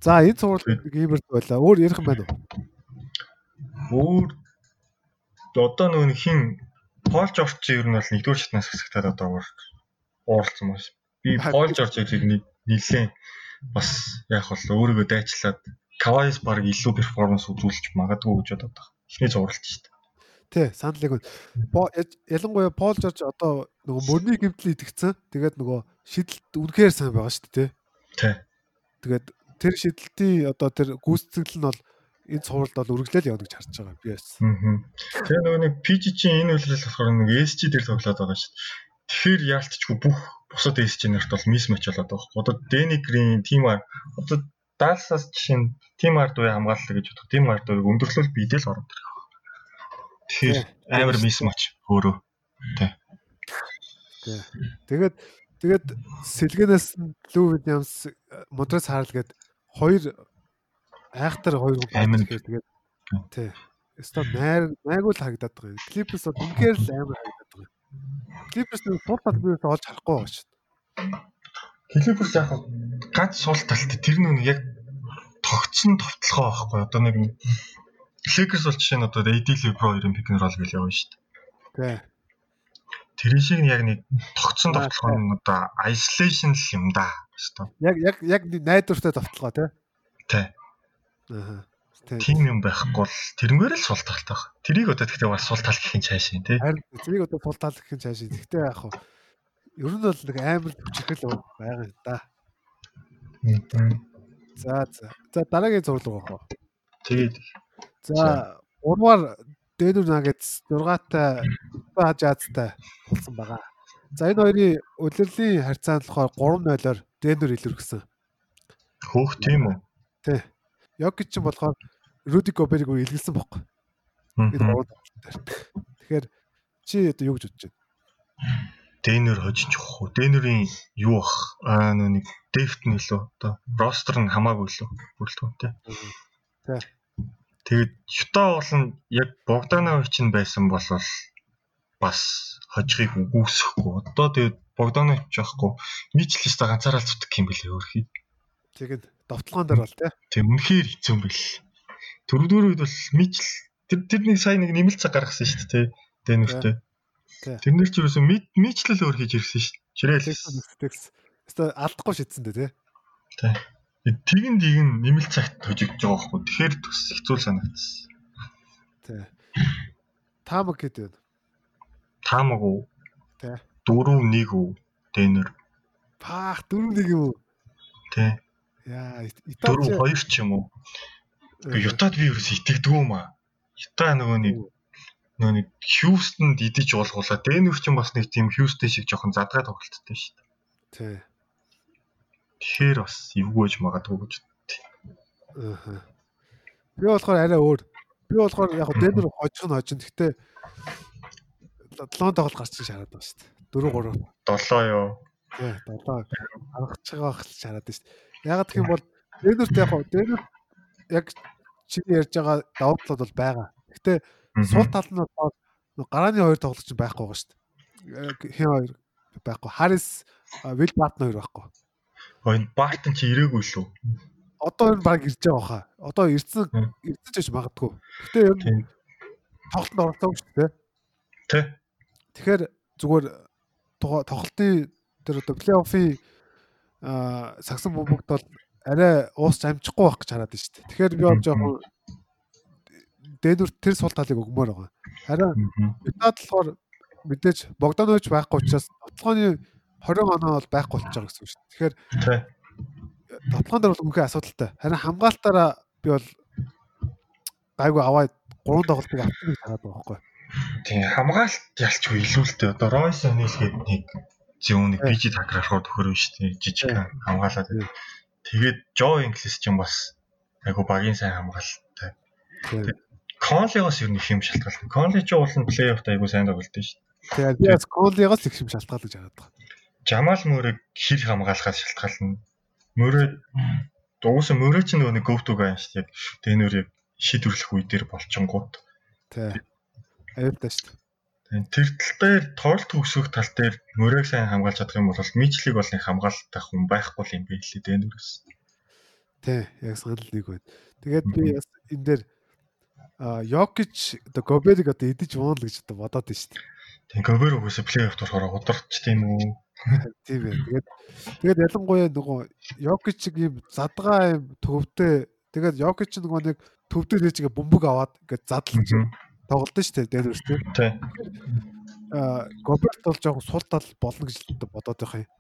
За энэ цуврал геймерд байла. Өөр ярих юм байна
уу? Өөр одоо нөгөө хин Пол Жорж ер нь бол нэгдүгээр шатнаас хэсэгтээд одоо ууралцсан маш. Би Пол Жоржийг нэлээд бас яг бол өөрийгөө дайчлаад Кавайс баг илүү перформанс үзүүлж магадгүй гэж бодоод байна. Эхний зургалт шүү дээ.
Тий, саналыг ялангуяа Пол Жорж одоо нөгөө мөрний гимтэл идэгцэн. Тэгээд нөгөө шидэлт үнэхээр сайн байгаа шүү дээ.
Тий.
Тэгээд тэр шидэлтийн одоо тэр гүйцэтгэл нь бол энэ цувралд бол үргэлжлэл явна гэж харж байгаа би бас.
Аа. Тэгээ нөгөө нэг PG чинь энэ үйлрэл болохоор нэг SG дээр тоглоод байгаа шүү дээ. Тэгэхээр яалтчгүй бүх бусад нарт бол мис матч болоод байгаа хэрэг. Одоо Danny Green, Timar одоо Dallas-аас жишээ нь Timar дуу хамгааллаа гэж бодох. Timar дууг өндөрлөл бидэл ороод ирэх. Тэгэхээр амар мис матч өөрөө. Тий.
Тэгээд тэгээд сэлгэнээс Лүү Вильямс Монтрес Харл гээд хоёр айхтар хоёр
амин
тэгээд тий. Эсвэл найр найгуул харагдаад байгаа. Клипс бол үнээр л амар байгаа. Клиперс нэг сул тал биес олж харахгүй байгаа шүү дээ.
Клиперс яг ганц сул талтай тэр нүг яг тогтсон товтлогоо байхгүй одоо нэг Lakers бол жишээ нь одоо AD LeBron хоёрын пик н рол гэж явна шүү
дээ. Тий.
Тэр шиг яг нэг тогтсон товтлогоо нь одоо isolation л юм да.
Яг яг яг найдвартай товтлогоо тий.
Тий. Аа тийм юм байхгүй бол тэрнгээр л сул талтай баг. Тэрийг одоо тэгтээ бас сул тал гэхин цаашаа тий.
Харин тэрийг одоо сул тал гэхин цаашаа. Тэгтээ яг хуу ер нь бол нэг амар хүчрхэл байгаа да. За за. За дараагийн зурлаг авах.
Тэгээд
За урваар Дэнүр Нагетс 6-тай Хажаазтай тулсан байгаа. За энэ хоёрын улирлын харьцаанд болохоор 3-0-оор Дэнүр илэрхсэн.
Хөөх тийм үү?
Тий. Йокич ч болохоор Руди Гобериг илгэлсэн бохоо. Тэгэхээр чи одоо юу гэж бодож байна?
Дэнер хожиж явах уу? Дэнерийн юу бах? Аа нэг дефт нөлөө одоо ростер нь хамаагүй лөө бүрэлдэхүүнтэй. Тэгээд Юта болон яг Богданович нь байсан бол бас хожихыг үгүйсэхгүй. Одоо тэгээд Богданович яахгүй Мичлэстэ ганцаараа зүтг юм бэлээ өөрхий.
Тэгээд довтлогоон дээр бол тий.
Тэг үнэхээр хэцүү юм бэл. Төрөвдүгээр үед бол Мичл тэр тэр нэг сайн нэг нэмэлт цаг гаргасан шүү дээ тий. Дэнүртэй. Тэрнэр ч юусэн Мичл л өөр хийж ирсэн шүү. Чирэл.
Өстө алдахгүй шидсэн дээ тий.
Тий. Тэгэн тэгэн нэмэлт цагт хожигдож байгаа байхгүй. Тэгэхээр төс хэцүү санагдсан.
Тий. Таамаг гэдэг юм.
Таамаг уу?
Тий.
4 1 үү? Дэнэр.
Паах 4 1 юм уу?
Тий.
Яа,
Итали 4 2 ч юм уу? Ютад би ерөөс итгэдэггүй юм аа. Юта нөгөө нэг нөгөө нэг Хьюстонд идэж болгуулаа. Дэнүр ч бас нэг тийм Хьюстон шиг жоохон задгаа тоглолттой шүү дээ.
Тий.
Тэгэхээр бас эвгүйж магадгүй гэж
бодтыг. Аа. Би болохоор арай өөр. Би болохоор яг Дэнүр хожих нь хожин. Гэхдээ 7 тоглолт гарч шараад байгаа шүү дээ. 4 3.
7 юу?
Тий, 7 гаргаж байгаа байх л шараад шүү дээ. Яг гэх юм бол Дэнүрт яг Дэнүр яг чиний ярьж байгаа давуу талууд бол байгаа. Гэтэ сул тал нь гарааны хоёр тоглогч байхгүй байгаа шүү дээ. Хэн хоёр байхгүй. Харис Вил Бартон хоёр байхгүй.
Хойно Бартон чи ирээгүй лүү.
одоо энэ баг ирж байгаа хаа. Одоо ирсэн ч гэж магадгүй. Гэтэ ер нь тоглолтод оролцоогүй шүү дээ.
Тэ.
Тэгэхээр зүгээр тоглолтын тэр одоо плей-оффын аа сагсан бөмбөгт бол арай уусч амжихгүй байх гэж хараад байна шүү дээ. Тэгэхээр би бол жоохон дэнүр тэр сул талыг өгмөр байгаа. Харин бидад болохоор мэдээж Богданович байхгүй учраас тоглооны 20 оноо бол байхгүй болчих жоох гэсэн үг шүү дээ. Тэгэхээр тоглоом дээр бол үнхээр асуудалтай. Харин хамгаалтаараа би бол гайгүй аваад 3 тоглолтыг авчих гэж хараад байгаа байхгүй.
Тийм хамгаалт ялчгүй илүү л дээ. Одоо Ройс Анилгээд нэг зөв нэг бижи такраахаар төхөрөө шүү дээ. Жижиг хамгаалаад. Тэгээд Жо Инглис ч юм бас айгу багийн сайн хамгаалалттай. Конлигоос ер нь их юм шалтгаалсан. Конли ч уулын плей-оффт айгу сайн тоглолт шүү
дээ. Тэгээд бас Конлигоос их юм шалтгаалж хараад байгаа.
Жамал мөрөг хэр хамгаалахаас шалтгаална. Мөрөө дуусаа мөрөө ч нөгөө нэг go-to guy шүү дээ. Тэнүр яг шийдвэрлэх үе дээр болчингууд.
Тий. Аюултай шүү
дээ. Тэр тал дээр тоолт төгсөх тал дээр мөрөөг сайн хамгаалж чадах юм бол мичлиг болны хамгаалалттай хүн байхгүй юм бэ лээ дэнүрээс.
Тий, яг санал нэг байна. Тэгээд би бас энэ дээр Йокич одоо Гобериг одоо идэж уун л гэж одоо бодоод байна шүү дээ.
Тэг Гобер угсаа плей-офф болохоор удирч тийм үү?
Тийм ээ. Тэгээд тэгээд ялангуяа нөгөө Йокич ийм задгаа ийм төвтэй тэгээд Йокич нөгөө нэг төвдөр нээжгээ бөмбөг аваад ингээд задлж тоглолт шүү дээ дээрээс тийм.
Тийм.
Аа Гоберт бол жоохон сул тал болно гэж бодоод байх юм.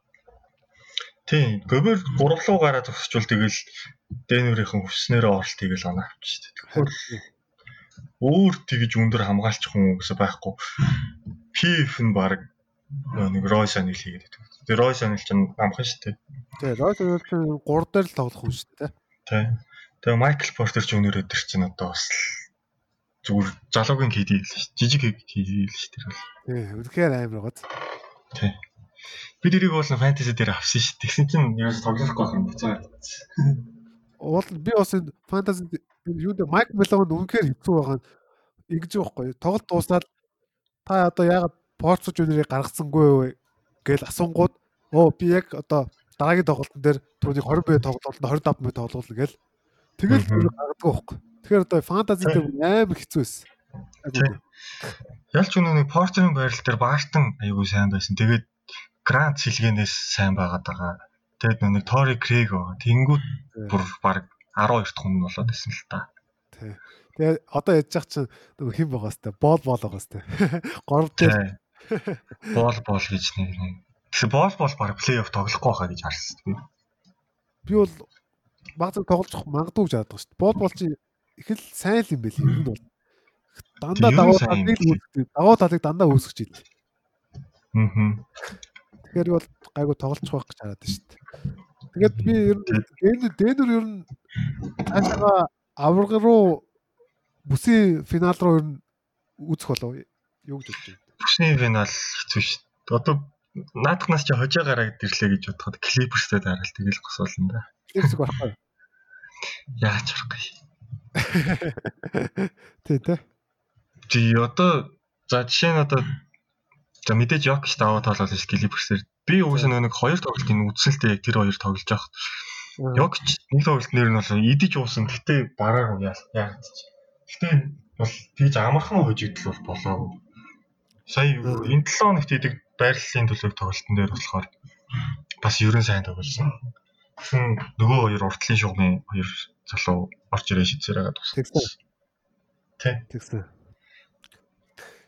Тийм. Гобер гуравлуу гараа зогсчвал тэгэл Дэнүрийнхэн хүснээрээ оролт хийгээл оноо авчих шүү дээ. Өөр тэгж өндөр хамгаалчих хүн гэсэн байхгүй. Пиф нь баг нэг Ройс анил хийгээд байдаг. Тэгээ Ройс анил ч амхан шүү дээ.
Тэгээ Ройс анил ч 3 дээр л тоглох хүн шүү дээ.
Тийм. Тэгээ Майкл Портер ч өнөр өдөр чинь одоо бас зүгээр залуугийн KD л шүү. Жижиг KD л шүү дээ.
Тийм. Үнэхээр амар байгааз.
Тийм. Би дэрийг бол фэнтези дээр авсан шүү. Тэгсэн чинь яаж тоглохгүй юм бэ?
Уул би бас энэ фэнтези юу дэ Майк Мелон үнэхээр хэцүү байгаа нь ингэж байхгүй. Тоглолт дуусаад та одоо яагаад Порцо Жуниорыг гаргасангүй гэж асуунгууд оо би яг одоо дараагийн тоглолтын дээр түүнийг 20 бие тоглолтод 25 бие тоглуулна гэл тэгэл гаргадаг байхгүй. Тэгэхээр одоо фэнтези дээр амар хэцүү байсан.
Ялч өнөө нэг Портерын байрал дээр Баартон аягүй сайн байсан. Тэгээд Грант сэлгэнээс сайн байгаад байгаа. Тэгээд нэг Тори Крэг байгаа. Тэнгүүд бүр баг 12 дахь хүн болоод байсан л та.
Тий. Тэгээ одоо яж зах чинь нэг хэн байгаа сте боол боол байгаа сте. Горов дээр
Боол боол гэж нэг нэг. Тэгсэн боол боол баг плей-офф тоглохгүй байхаа гэж харсан би.
Би бол баг зэрэг тоглож магадгүй гэж боддог шүү дээ. Боол боол чи их л сайн л юм байл юм бол. Дандаа даваа талыг үүсгэж, даваа талыг дандаа үүсгэж ийл.
Аа.
Тэгэхээр бол гайгүй тоглож байх гэж хараад шүү дээ. Тэгээд би ер нь дэнүр ер нь цаашаа авраг руу бүсийн финал руу ер нь үүсэх болов юу гэж бодож байна?
Бүсний финал хэцүү шүү дээ. Одоо наадахнаас чи хожоо гараад ирлээ гэж бодоход клиперстэй дараал тэгэл госуулна да.
Клиперс байхгүй.
Яаж харахгүй.
Тэ тэ.
Чи одоо за жишээ нь одоо за мэдээж Йокч даваа тоглолоо ш клиперсээр би угсаа нэг хоёр тоглолтын үдсэлтэй яг тэр хоёр тоглож байгаа. Йокч нэг тоглолт нэр нь бол идэж уусан гэтээ бараагүй яа. Гэтээ бол тэгж амархан хожигдл бол болоогүй Сая энэ 7 хоногт идэг байрлалын төлөв тоглолтын дээр болохоор бас ерөн сайн тоглосон. Нөгөө хоёр уртлын шугамын хоёр залуу орж ирээ шийдсээр байгаа туссан. Тэ.
Тэгсэн.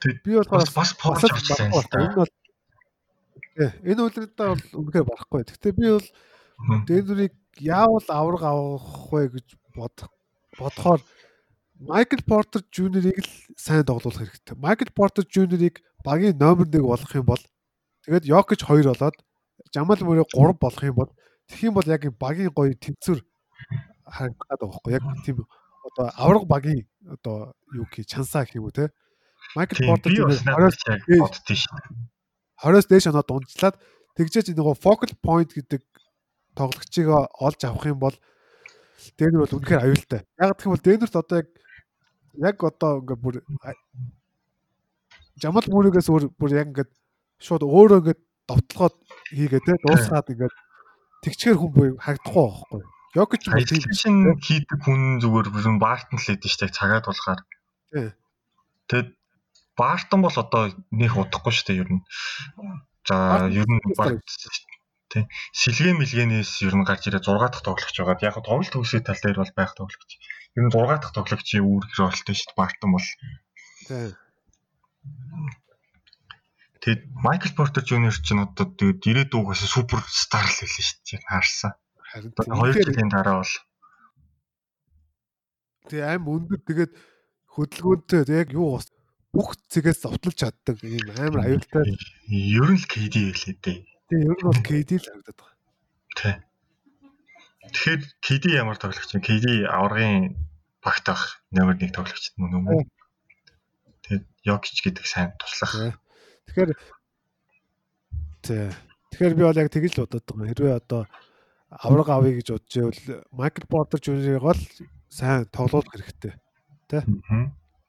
Тэг би бол бас бас поолж авчихсан л та. Энэ бол
энэ үлрэдээ бол үнэхээр барахгүй. Гэхдээ би бол Дэнүрийг яавал авраг авах вэ гэж бодох бодохоор Майкл Портер Жуниорыг л сайн тоглуулах хэрэгтэй. Майкл Портер Жуниорыг багийн номер 1 болгох юм бол тэгээд Йокич 2 болоод Жамал Мөрөө 3 болох юм бол тэгэх юм бол яг багийн гоё тэнцвэр харагдаад байгаа байхгүй яг тийм одоо авраг багийн одоо юу гэх чансаа гэх юм уу те Майкл Портер
20 боддоо шүү.
20-оос дээш оноо дунджлаад тэгжээч нөгөө focal point гэдэг тоглогчийг олж авах юм бол Дэнер бол үнэхээр аюултай. Яг гэх юм бол Дэнерт одоо яг яг одоо ингээ бүр Жамал мөрөгөөс өөр бүр яг ингээд шууд өөрөө ингээд довтлоход хийгээ те дуусгаад ингээд тэгчээр хүн буй хагдахгүй байхгүй. Йокич
Аялчин хийдэг хүн зүгээр бүрэн Бартон л хийдэж штэ цагаад болохоор. Тэгэд Бартон бол одоо нэх удахгүй штэ ер нь. За ер нь тий. Сэлгээ мэлгэнээс ер нь гарч ирээ 6 дахь тоглогч байгаад яг тоглолт төгсөй тал дээр бол байх тоглогч. Ер нь 6 дахь тоглогчийн үүр гэрэлтэй штэ Бартон бол.
Тий.
Тэгэд Майкл Портер Жуниор ч нь одоо тэгээд ирээдүгээс супер стар л хэлсэн шүү дээ. Харсан.
Харин
Хоёр жилийн дараа бол
тэг аим өндөр тэгээд хөдөлгөөнтэй яг юу бас бүх зэгээс зовтлж чаддаг ийм амар аюултай.
ер нь л KD хэлээ дээ.
Тэг ер нь бол KD л харагдаад байгаа.
Тий. Тэгэхээр KD ямар тоглогч вэ? KD аваргын багт байх номер 1 тоглогч мөн үү? Тэгээд Йокич гэдэг сайн туслах.
Тэгэхээр Тэ. Тэгэхээр би бол яг тэгж л бодоод байгаа. Хэрвээ одоо авраг авъя гэж бодож ивэл Майкл Портер Жуниорыг бол сайн тоглуулах хэрэгтэй.
Тэ.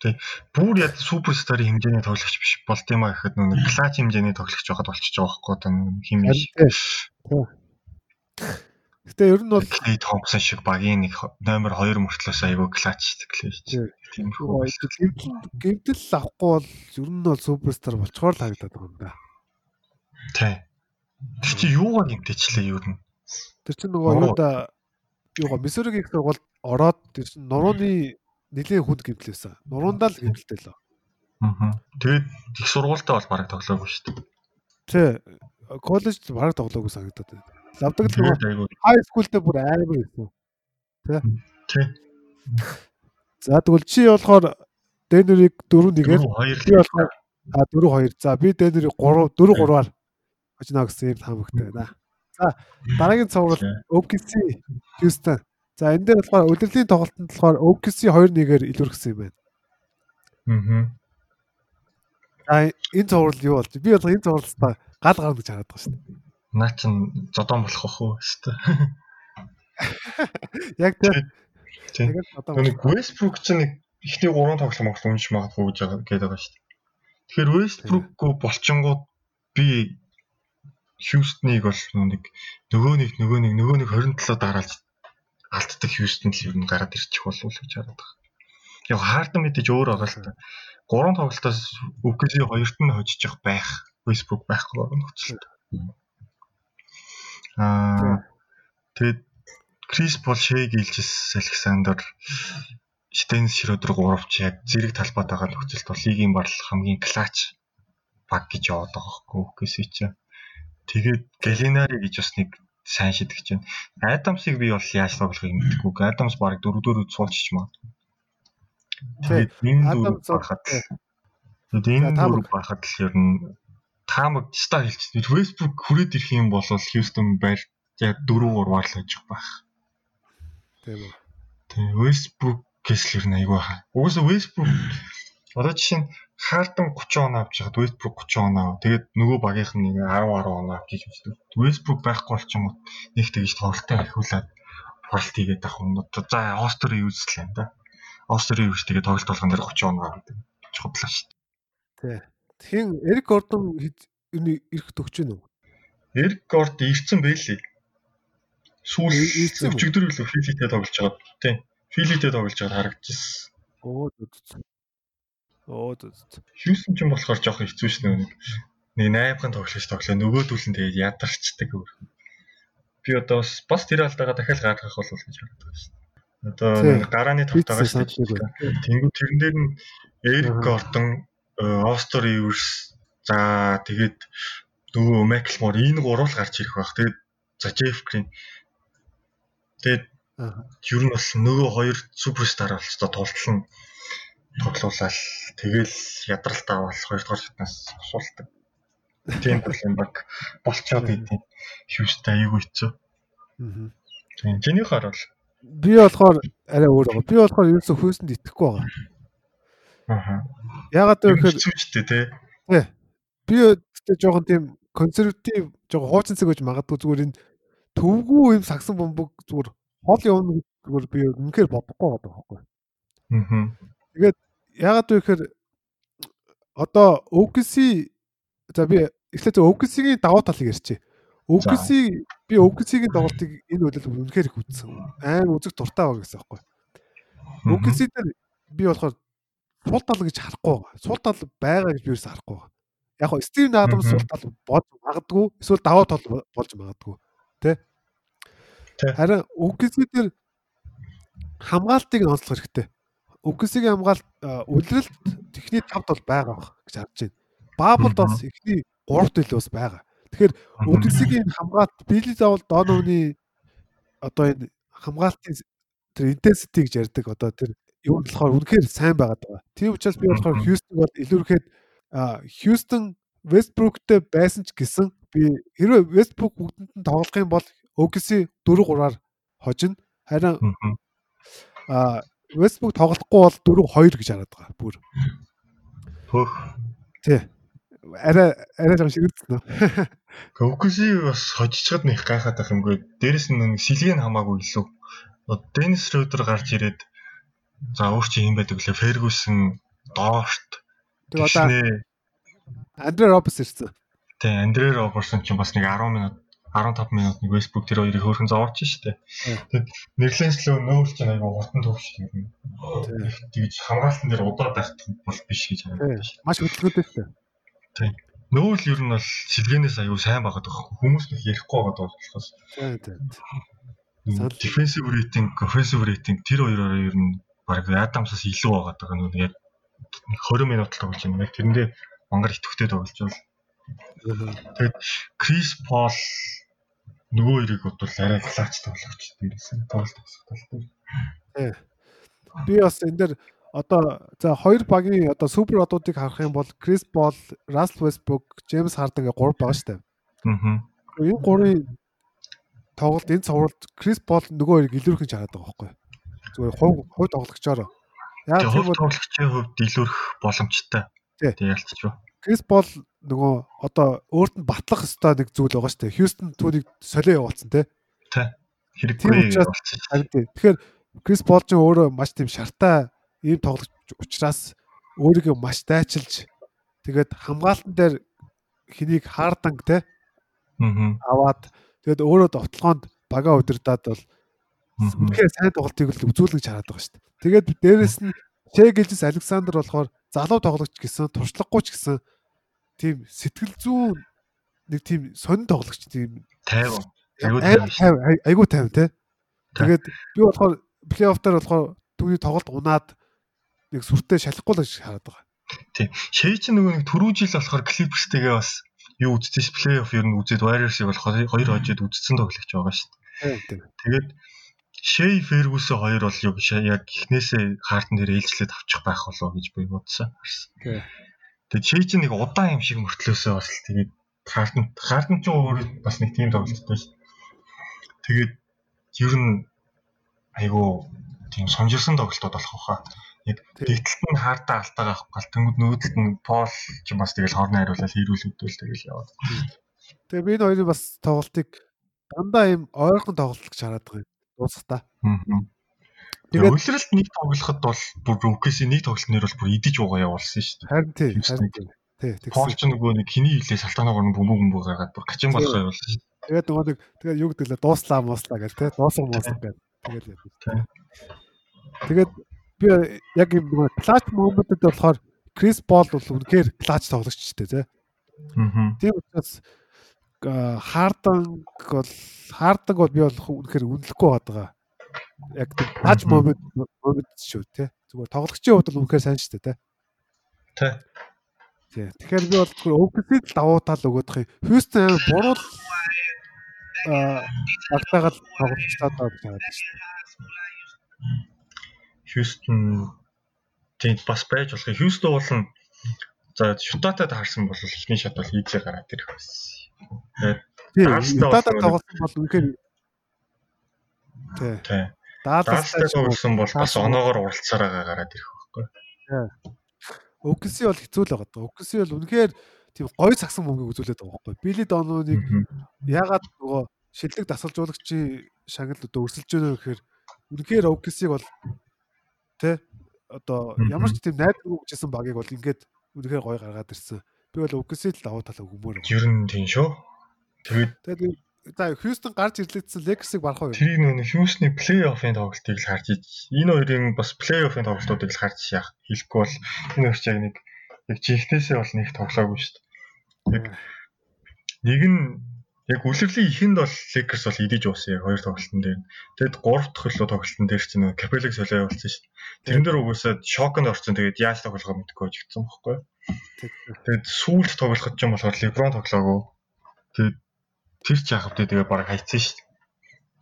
Тэ. Бүр яг суперстарын хэмжээний тоглогч биш болт юм а гэхэд нэг клач хэмжээний тоглогч байхад болчихж байгаа байхгүй одоо хим юм.
Гэтэ ер нь бол
Клей Томпсон шиг багийн нэг номер 2 мөртлөөс айгүй клей шүү.
Тиймэрхүү. Гэмтэл авахгүй бол ер нь бол суперстар болчгоор л харагдаад байгаа юм да.
Тий. Тэр чи юугаар гэмтээчлээ ер нь?
Тэр чинь нөгөө юуда юугаа Мисүригийн их сургуульд ороод тэр чинь нурууны нэлийн хүнд гэмтлээсэн. Нуруундаа л гэмтэлтэй л.
Аа. Тэгээд их сургуультай бол бараг тоглоогүй шүү дээ.
Тий. Коллежд бараг тоглоогүй санагдаад байна. Лавдаг л нөгөө хай скултэй бүр аймаг байсан. Тий.
Тий.
За тэгвэл чи болохоор Дэнерийг 4 1-ээр би болохоор а 4 2. За би Дэнерийг 3 4 3-аар очно гэсэн юм таамагтай байна. За дараагийн цуврал OKC Houston. За энэ дээр болохоор удирдлагын тоглолтод болохоор OKC 2-1-ээр илүүргэсэн юм байна.
Аа.
За энэ цуврал юу болж? Би бол энэ цувралстаа гал гарна гэж хараад байгаа шүү дээ.
Наа чин зодон болох бах уу өстө.
Яг тэр
нэг Westbrook ч нэг ихний 3 тоглоом моглоо унш магадгүй гэж гээд байгаа шүү дээ. Тэгэхээр Westbrook-гүй болчингууд би Хьюстоныг бол нэг нөгөө нэг нөгөө нэг нөгөө нэг 27 дараалж алддаг Хьюстон л ер нь гараад ирчих болов уу гэж хараад байгаа. Яг Харден мэдээж өөр байгаа л та. Гурван тоглолтоос OKC хоёрт нь хожиж байх Westbrook байхгүй байгаа нөхцөлд. Аа тэгэд Крис Пол Шэй гэлжс Александр Стенс Шрёдер гуравч яг зэрэг талбайд байгаа нөхцөлд бол лигийн барал хамгийн клач баг гэж яваад байгаа хөөхгүй OKC чинь. Тэгээд Галинари гэж бас нэг сайн шидэгч байна. Адамсыг би бол яаж тоглохыг мэдгүй. Адамс баг дөрөвдөр суулчих магадгүй. Тэгээд энэ дөрөв байхад тэгээд энэ дөрөв байхад л ер нь таамаг ста хэлчихсэн. Facebook хүрээд ирэх юм бол Houston байр яг 4-3-аар л ажих байх.
Тийм үү.
Тийм Facebook гэслэр нь айгүй хаа. Угсаа Facebook одоо жишээ нь Харден 30 оноо авч яхад Westbrook 30 оноо. Тэгээд нөгөө багийнх нь нэг 10 10 оноо авч хийж үздэг. Westbrook байхгүй болчихмод нэг тэгж тоглолтоо ахиулаад форт хийгээд авах юм. За Остер юуслээ юм да. Остер юус тэгээд тоглолт болгон дээр 30 оноо авдаг. Чухлаа шүү
дээ. Тий. Тэгин Эрик Гордон ирэх төгч нь үү?
Эрик Горд ирсэн байлээ. Сүүл өчигдөр л Филитэй тоглож байгаа. Тийм. Филитэй тоглож байгаад харагдчихсан.
Оо зүт. Оо зүт.
Хьюстон ч юм болохоор жоох хэцүү шнэ нэг. Нэг 8-ын тоглож тоглоо. Нөгөөдүүл нь тэгээд ядарчдаг өөр. Би одоо бас тэр алдаага дахиад гаргах болов гэж боддог байна шнэ. Одоо гарааны тавтагаа шнэ. Тэнгүү тэрэн дээр нь Эрик Гордон, Остер Иверс за тэгээд нөгөө Мэклмор энэ гурав л гарч ирэх байх. Тэгээд за Джеф Грин Тэгээд ер нь бол нөгөө хоёр суперстар болцоо тултлан тоглуулаад тэгэл ядралт авал хоёрдугаар шатнаас босуулдаг. Тийм проблем баг болцоод идэв. Хьюстай аягүй хэцүү. Аа. Тийм чиний хаар бол
би болохоор арай өөр байгаа. Би болохоор ерөөсөө хөөсөнд итгэхгүй байгаа.
Аа.
Ягаад гэвэл
хэцүүчтэй тий.
Тий. Би өөртөө жоохон тийм консерватив жоохон хуучин цаг гэж магадгүй зүгээр энэ төвгүй юм сагсан бомбог зүгээр хол явна зүгээр би үнэхээр бодохгүй байгаа байхгүй.
Аа.
Тэгээд ягаад вэ гэхээр одоо OKC за би эхлээд OKC-ийн давуу талыг ярьчих. OKC би OKC-ийн тоглолтыг энэ үйл үнэхээр их үзсэн. Амар үзэг дуртай байгаа гэсэн байхгүй. OKC дээр би болохоор сул тал гэж харахгүй байгаа. Сул тал байгаа гэж би ерөөсөй харахгүй байгаа. Яг хоо Стив Адамс сул тал болж магадгүй эсвэл даваа тал болж магадгүй. Тэ? Харин OKC дээр хамгаалтыг нь онцлох хэрэгтэй. OKC-ийн хамгаалт үлрэлт техний тавд бол байгаа гэж харж байна. Баблд бас эхний 3 тэл бас байгаа. Тэгэхээр OKC-ийн хамгаалт Билли заавал Доновны одоо энэ хамгаалтын тэр intensity гэж ярьдаг одоо тэр юу болохоор үнэхээр сайн байгаад байгаа. Тийм учраас би болохоор Хьюстон бол илүүрхэд Хьюстон Вестбруктэй байсан ч гэсэн би хэрвээ Вестбрук бүгдэнд нь тоглох юм бол OKC 4-3-аар хожино. Харин а Вестбрук тоглохгүй бол 4-2 гэж хараад байгаа. Бүр.
Хөх.
Тий. Арай арай жоо шигдсэн нөө.
OKC бас хожичхад нэг гайхаад байх юмгүй. Дээрэс нь нэг сэлгийн хамаагүй илүү. Денис Родер гарч ирээд за өөр чи юм байдаг лээ. Фергюсон, Доорт.
Тэг одоо Андре Робс ирсэн.
Тэг Андре Роберсон ч бас нэг 10 минут 15 минут нэг Facebook тэр хоёрыг хөөрхөн зовооч штэ. Тэгэд Нерлендслөө нөөл чинь айгу хурдан төвч юм. Тэгж хамгаалтан дээр удаад байх бол биш гэж харагдаж
штэ. Маш хөдөлгөөтэй штэ.
Тийм. Нөөл ер нь бол сэлгэнээс аюу сайн байгаад байгаа. Хүмүүс нэг ярихгүй байгаад болохоос.
Тийм тийм.
Defensive rating, offensive rating тэр хоёроор ер нь баг Адамсаас илүү байгаа нүг яг 20 минут л тоглож байна. Яг тэрэндээ мангар итгэвтэй тоглож байна. Тэгээд Крис Пол нөгөө хоёрыг бодвол арай клач тоглогч дээрсэн тоглолт тасгалтай.
Тий. Би бас энэ дээр одоо за хоёр багийн одоо супер одуудыг харах юм бол Крис Пол, Russell Westbrook, James Harden гэх гурав байгаа шүү дээ.
Аа.
Энэ гурвын тоглолт энэ цовролт Крис Пол нөгөө хоёрыг илүүрхэн чараад байгаа байхгүй юу? Зүгээр хувь хувь тоглогчоор.
Яг тийм тоглогчийн хувьд илүүрх боломжтой.
Тий.
Ялцчих.
Крис Пол нөгөө одоо өөрт нь батлах ёстой нэг зүйл байгаа шүү дээ. Хьюстон түүнийг солио явуулсан тий.
Тий. Хэрэггүй
болсон. Тэгэхээр Крис Пол ч өөрөө маш тийм шартай ийм тоглогч учраас өөрийгөө маш дайчилж тэгээд хамгаалтан дээр хэнийг хаарданг те аваад тэгээд өөрөө довтлогоонд бага удирдаад бол үнэхээр сайн тоглолтыг л үзүүлгэж хараад байгаа шүү дээ. Тэгээд дээрэс нь Шэ гэлжс Александр болохоор залуу тоглогч гэсэн туршлагагүй ч гэсэн тийм сэтгэл зүүн нэг тийм сонин тоглогч тийм
50
айгуу айгуу 50 те. Тэгээд би болохоор плей-офф дээр болохоор түүний тоглолт унаад нэг сүртэй шалахгүй л гэж хараад байгаа.
Тийм. Шээ чи нөгөө нэг түрүү жил болохоор Clippers-тэйгээ бас юу үзсэн ш плей-офф ер нь үзээд Warriors-ыг бол хоёр хожид үзсэн тоглогч байгаа шүү дээ. Тэгээд Шей Фергюсон хоёр бол юу яг эхнээсээ хаартан дээр ээлжлээд авчих байх болоо гэж би бодсон. Тэгээд Шей чи нэг удаан юм шиг мөртлөөсөө бас тэгээд хаартан хаартан ч өөр бас нэг тийм тоглолттой шүү. Тэгээд ер нь айгу тийм сонжирсан тоглолтод болох байхаа яг дэгтэлт нь хаартаа алтайгаа авах гал тэнгууд нүүдэлт нь пол ч бас тэгэл хоорны хариулал хийрүүлэгдвэл тэгэл яваад.
Тэгээ би энэ хоёрын бас тоглолтыг дандаа ийм ойрхон тоглолт гэж хараад байгаа юм. Дуусах та.
Тэгээд үлрэлт нэг тоглоход бол бүр УКС нэг тоглолт нэр бол бүр идэж уугаа явуулсан шүү дээ.
Харин тий. Харин тий.
Тий. Пол ч нөгөө нэг хиний хилээ салтаанаар нь бөмбөг бөмбөг гаргаад бүр качин болгоо явуулсан шүү дээ.
Тэгээд нөгөө нэг тэгээд юу гэдэг лээ дууслаа мууслаа гэл тий. Дуусах муусах гэл. Тэгээд яа. Тэгээд би яг юм нөгөө клач моментод болохоор Крис Пол бол үнэхээр клач тоглогчтэй тий.
Аа.
Тийм учраас Хардан бол Хардан бол би бол үнэхээр үнэлэхгүй байгаа. Яг клач момент момент шүү тий. Зүгээр тоглогчийн хувьд бол үнэхээр сайн шүү дээ тий.
Тий.
Тэгэхээр би бол OKC-д давуу тал өгöd юм. Хьюстон амар буруу а багтаагаад тоглолцоод байгаа гэж байна.
Хьюстон тийм бас байж болох. Хьюстон бол за Шутатад харсан бол ихний шат бол ийзээ гараад ирэх байсан.
Тэгээд Шутатад тоглосон бол үнэхээр
тий. Дааластай тоглосон бол бас оноогоор уралцаараа гараад ирэх байхгүй.
Тий. ΟКС бол хэцүү л байгаа. ΟКС бол үнэхээр тийм гой цагсан мөнгөийг үзүүлээд байгаа байхгүй. Били Дононыг ягаад нөгөө шилдэг дасгалжуулагчийн шагнал одоо өрсөлдөж байна гэхээр үнэхээр ОКС-ийг бол Тэ одоо ямар ч тийм найдваргүй гэжсэн багийг бол ингээд үнэхээр гоё гаргаад ирсэн. Би бол үгсэл давуу тал өгмөр.
Ер нь тийм шүү. Тэгээд
тэгээд за Хьюстон гарч ирлээдсэн Lakers-ыг барах уу?
Тэр нэг Хьюстны плей-оффын тоглолтыг л харж иж. Энэ хоёрын бас плей-оффын тоглолтуудыг л харж яах. Хэлэхгүй бол энэ хоёр яг нэг яг жинхнээсээ бол нэг тоглоогүй шүү дээ. Яг нэг нь яг үлрэлийн ихэнд бол Lakers бол идэж уусан яг хоёр тоглолтын дээр. Тэгэд 3 дахь хөлөө тоглолтын дээр чинь нөгөө Capella солио болсон шүү дээ. Тэрэн дээр угаасаа шоконд орсон. Тэгээд яаж тоглохоо мэдэхгүй очигдсан байхгүй. Тэгээд сүүлд тоглоход ч юм болохоор LeBron тоглоогүй. Тэгээд тэр ч яхав тэгээ баг хайцсан шүү дээ.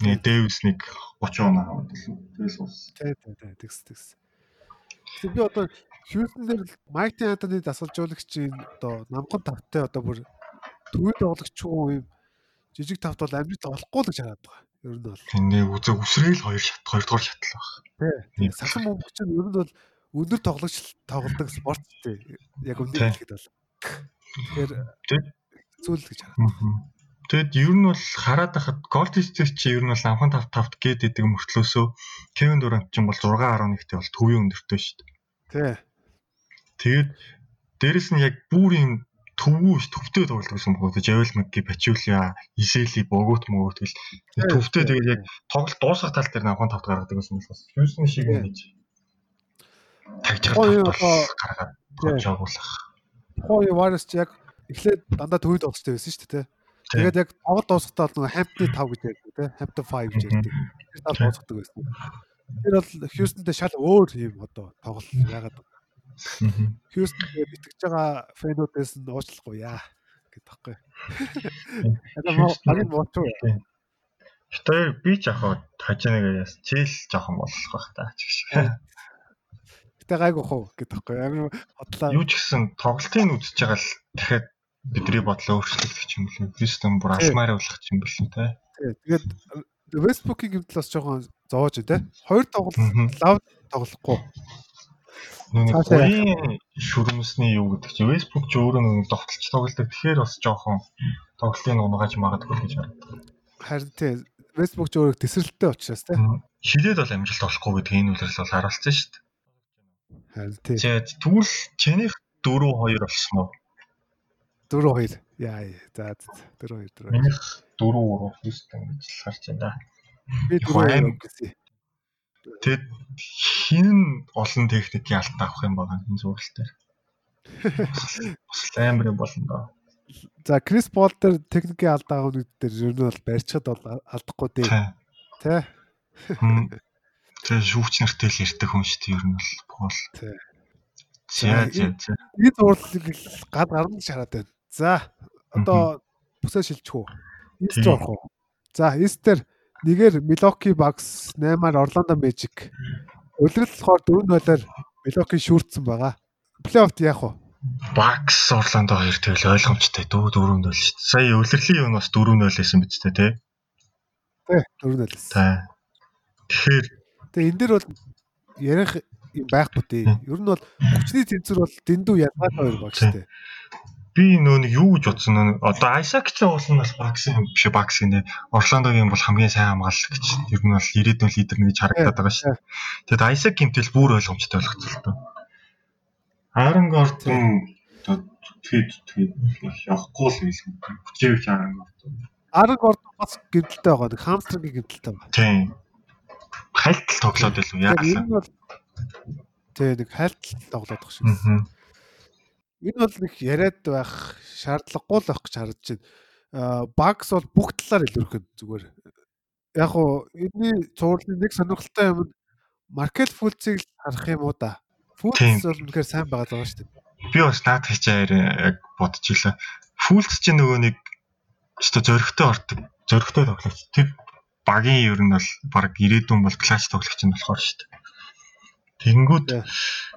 Нэг Дэвис нэг 30 оноо аваад л тэгээс ус.
Тий, тий, тий, тэгс тэгс. Тэгэхээр би одоо Хьюстон дээр Майк Антоны дасгалжуулагчийн одоо намхан тавтай одоо бүр төвд тоглогч уу юм жижиг тавт бол амжилт олохгүй л гэж хараад байгаа. Ер нь бол.
Тэндээ үзэг үсрээл хоёр шат, хоёрдугаар шатал
баг. Тий. Сасан мөнгө чинь ер нь бол өндөр тоглогч тоглодог спорт тий. Яг үнэ хэлэхэд бол. Тэгэхээр зүйл гэж хараад.
Тэгэд ер нь бол хараад байхад Gold State чи ер нь бол амхан 5 5 гээд идэг мөртлөөсөө Kevin Durant ч юм бол 6.1-тэй бол төвийн өндөртэй шүү дээ.
Тий.
Тэгээд дээрэс нь яг бүр юм төвгүй ш төвтэй тоглолт гэсэн бохоо Javel McGee, Pachulia, Iseli богоот мөгөөт гэл төвтэй тэгээд яг тоглолт дуусах тал дээр амхан 5 гаргадаг гэсэн болохоос Houston шиг ингэж тагж гаргаад жаагуулах.
Хоо Warriors яг эхлээд дандаа төвд тоглолттой байсан шүү дээ. Тэгээд яг тоглолт дуусахтаа бол нөгөө Hampton 5 гэж ярьдаг тийм Hampton 5 гэж ярьдаг. Тэр тал дуусгадаг байсан. Тэр бол Houston-тэй шал өөр юм одоо тоглолт яагаад Houston дээр итгэж байгаа фэнүүдээс нь уучлахгүй яа гэдэг таахгүй. Багын мотор.
Хитаяр би ч яхаа хажааныг яас чийл жоохон болох байх та ч гэх шиг.
Гэтэ гайг ухав гэдэг таахгүй. Амин
хотлаа. Юу ч гэсэн тоглолтын үзэж байгаа л дахиад бидний бодлоо өөрчлөгдөх юм бэл Христэн бүр алмаар болох юм бэл тэ.
Тэгээд Facebook-ийн гэмтэл бас жоохон зоож тэ. Хоёр тоглолт лав тоглохгүй.
Нэг гурийн шүрмэсний юу гэдэг чи Facebook ч өөрөө нэг довтолч тоглолдог. Тэгэхээр бас жоохон тоглолтын унгаж магадгүй гэж харагдав.
Харин тий Facebook ч өөрөө тесрэлттэй учраас тий.
Хилээд бол амжилт олохгүй гэдэг энэ үйлрэл бол харуулсан шүү дээ.
Харин тий.
Тэгвэл чинийх 4 2 болсон уу?
4-2. Яа. За 4-2 4.
Минийх 4-3 Хьюстон гэж харж байна.
Би 4-2 гэсэн.
Тэгэд хин олон техникийн алтан авах юм байгаа энэ зургал дээр. Бас амар юм болно доо.
За Крис Пол дээр техникийн алдаа авах нэг дээр ер нь бол барьчихад бол алдахгүй дээ. Тэ.
Тэгээ шүүгч нартай л ярьдаг хүн шүү дээ ер нь бол Пол.
Тэ.
За за за.
Энэ зурлыг гад гарна шараад байна. За одоо бүсээ шилжих үү? Ист орох уу? За Истер нэгээр Milwaukee Bucks 8-аар Orlando Magic. Улирал болохоор 4-0-оор Milwaukee шүүртсэн байгаа. Плей-оффт яах вэ?
Bucks Orlando хоёр тэгэл ойлгомжтой. Дүү 4-0 шүү дээ. Сая улирлын юу бас 4-0 байсан биз дээ, тий?
Тий, 4-0 байсан.
Тий. Тэгэхээр
тэгээ энэ дэр бол ярих юм байхгүй дээ. Ер нь бол хүчний тэнцвэр бол дэндүү ялгаатай хоёр шүү дээ
би нөө нэг юу гэж бодсон нөө одоо Айсак ч уулын бас багс юм биш багс гинэ Орландогийн бол хамгийн сайн хамгаалагч ер нь бол ирээдүйн лидер гэж харагдаад байгаа шүү. Тэгэд Айсак гэмтэл бүр ойлгомжтой доо. Аарон Гордон тэгээд тэгээд явахгүй л юм. Хүчээвч Аарон Гордон.
Аарон Гордон бас гэмтэлтэй байгаа. Нэг хамстрингийн гэмтэлтэй байгаа.
Тийм. Хайлтал тоглоод байлгүй яагаад.
Тэгээ нэг хайлтал тоглоод байгаа шүү. Аа Энэ бол нэг яриад байх шаардлагагүй л байх гэж харагдаж байна. Багс бол бүх талаар илэрхэг зүгээр. Яг уу энэний цувралын нэг сонирхолтой юм нь маркет фулцыг харах юм уу да. Фулц бол үнэхээр сайн байгаа даа шүү дээ.
Би бас наад хичээр яг бодож илаа. Фулц чинь нөгөө нэг өстой зөрөгтэй ордог. Зөрөгтэй тоглогч. Тэр багийн ер нь бол баг ирээдүйн бол класс тоглогч нь болохоор шүү дээ. Тэнгүүд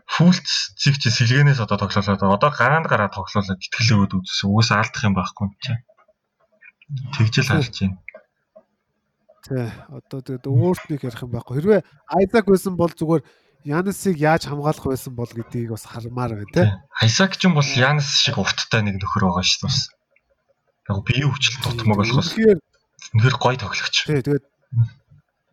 фүүлцийг чи сэлгэнээс одоо тоглоулаад одоо гараанд гараа тоглоулаад итгэл өгөөд үзсэн. Угаас алдах юм байхгүй юм чи. Тэгжэл харж байна.
Тэ одоо тэгээд өөрт нэг ярих юм байхгүй. Хэрвээ Айзак байсан бол зүгээр Янисыг яаж хамгаалах байсан бол гэдгийг бас хармаар байна те.
Айзак ч юм бол Янис шиг урттай нэг нөхөр байгаа шүү дээ. Яг биеийн хүчил тутмаг болохоос. Үнэхээр гоё тоглогч.
Тий тэгээд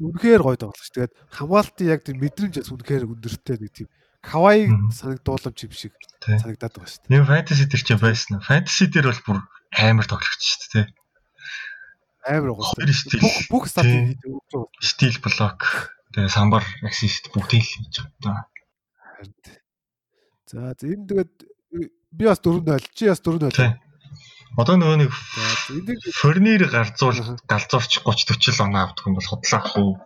үнэхээр гоё тоглогч. Тэгээд хамгаалтын яг тийм мэдрэмж бас үнэхээр өндөртэй нэг тийм Кавайг санагдууламж юм шиг санагдаад байгаа шүү дээ.
Нэг фэнтези дээр ч байсан. Фэнтези дээр бол бүр амар тоглогч шүү дээ.
амар байгаа.
Хоёр стил.
Бүх бүх статыг.
Стил блок тэгээ самбар ассист бүгдийг л хийж байгаа.
За энэ тэгээд би бас 4-0 чи бас 4-0.
Одоо нөгөө нэг форнир гарзуул галзуурч 30 40 оноо авдаг юм бол худлаа ах уу.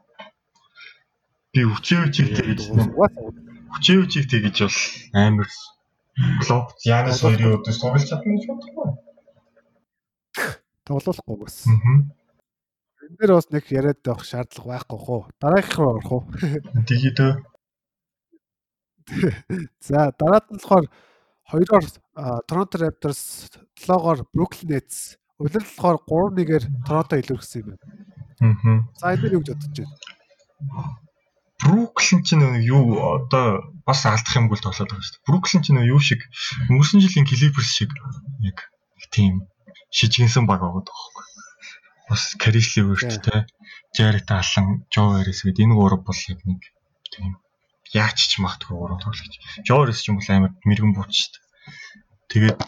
Би хүчээвчиг тэгэж хүчээвчиг тэгэж бол амар блок Янас хоёрын өдөөс тоглож чадна гэж бодохгүй.
Тоглохгүй бас. Энэ дээр бас нэг яриад авах шаардлага байхгүй хөө. Дараагийнх руу орох уу?
Тэгээ дөө.
За дараад нь болохоор хоёроор Toronto Raptors, 7-оор Brooklyn Nets, улирал болохоор 3-1-ээр Toronto илүүрсэн юм байна.
Аа.
За энэ юу гэж бодож байна?
Brooklyn ч нэг юу одоо бас алдах юм бол тоглоод байгаа шүү дээ. Brooklyn ч нэг юу шиг өнгөрсөн жилийн Clippers шиг яг тийм шижгэнсэн баг байгаа байхгүй. Бас Каришли өөрт те Жарет Алан, Жо Харис гэдэг энэ гурав бол яг нэг тийм яач ч магтгүй гурав тоглогч. Жорис ч юм бол амар мэрэгэн бууч шүү дээ. Тэгээд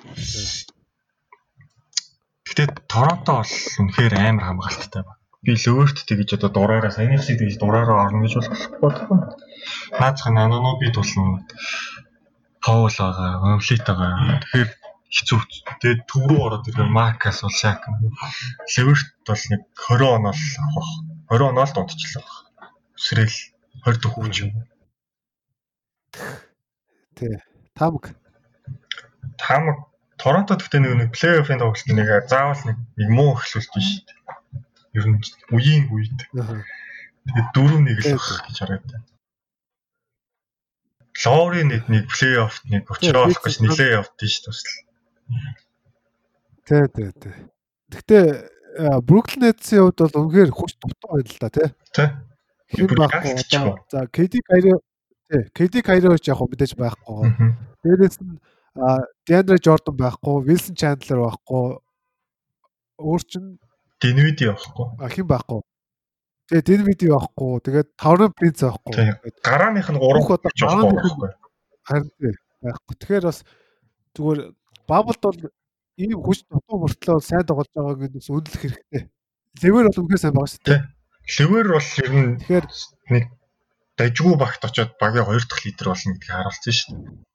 Гэтэ Торонто бол үнэхээр амар хамгаалттай байна. Би лөөрт тэгэж одоо дураараа саяных шиг тэгэж дураараа орно гэж бодохгүй. Наацх наноно би тулна. Паул байгаа, Омлит байгаа. Тэгэхээр хэцүү. Тэгээд төв рүү ороод ирэхээр Маркас бол шак. Леверт бол нэг 20 оноол авах. 20 оноол дунтчихлаа. Өсрэл 20 дэх хүч юм.
Тий. Тамг.
Тамг Торонто гэхдээ нэг нэг плей-оффын тоглолтын нэг заавал нэг нэг муу эхлүүлж шүү дээ. Ер нь үеийн үед. Тэгээд 4-1 л байх гэж хараад байна. Лори нэг нэг плей-оффт нэг очроо авах гэж нилээ явдсан шүү дээ.
Тий, тий, тий. Гэхдээ Бруклин Нетсийн хувьд бол үнэхээр хүч дутуу байна л да, тий.
Тий.
Хэн байхгүй одоо за KD Kyrie тий, KD Kyrie ч яг мэдээж байхгүй. Дээрээс нь Диандре Жордан байхгүй, Вилсон Чандлер байхгүй. Өөр чин
Динвиди байхгүй.
А хэн байхгүй. Тэгээ Динвиди байхгүй. Тэгээд Таврын Принц байхгүй.
Гарааных нь 3
одоо байхгүй. Харин байхгүй. Тэгэхээр бас зүгээр Баблд бол ийм хүч дутуу мөртлөө сайн тоглож байгааг нь үнэлэх хэрэгтэй. Левер бол үнэхээр сайн байгаа шүү дээ.
Левер бол ер нь тэгэхээр нэг дажгүй багт очоод багийн хоёр дахь лидер болно гэдгийг харуулсан шүү дээ.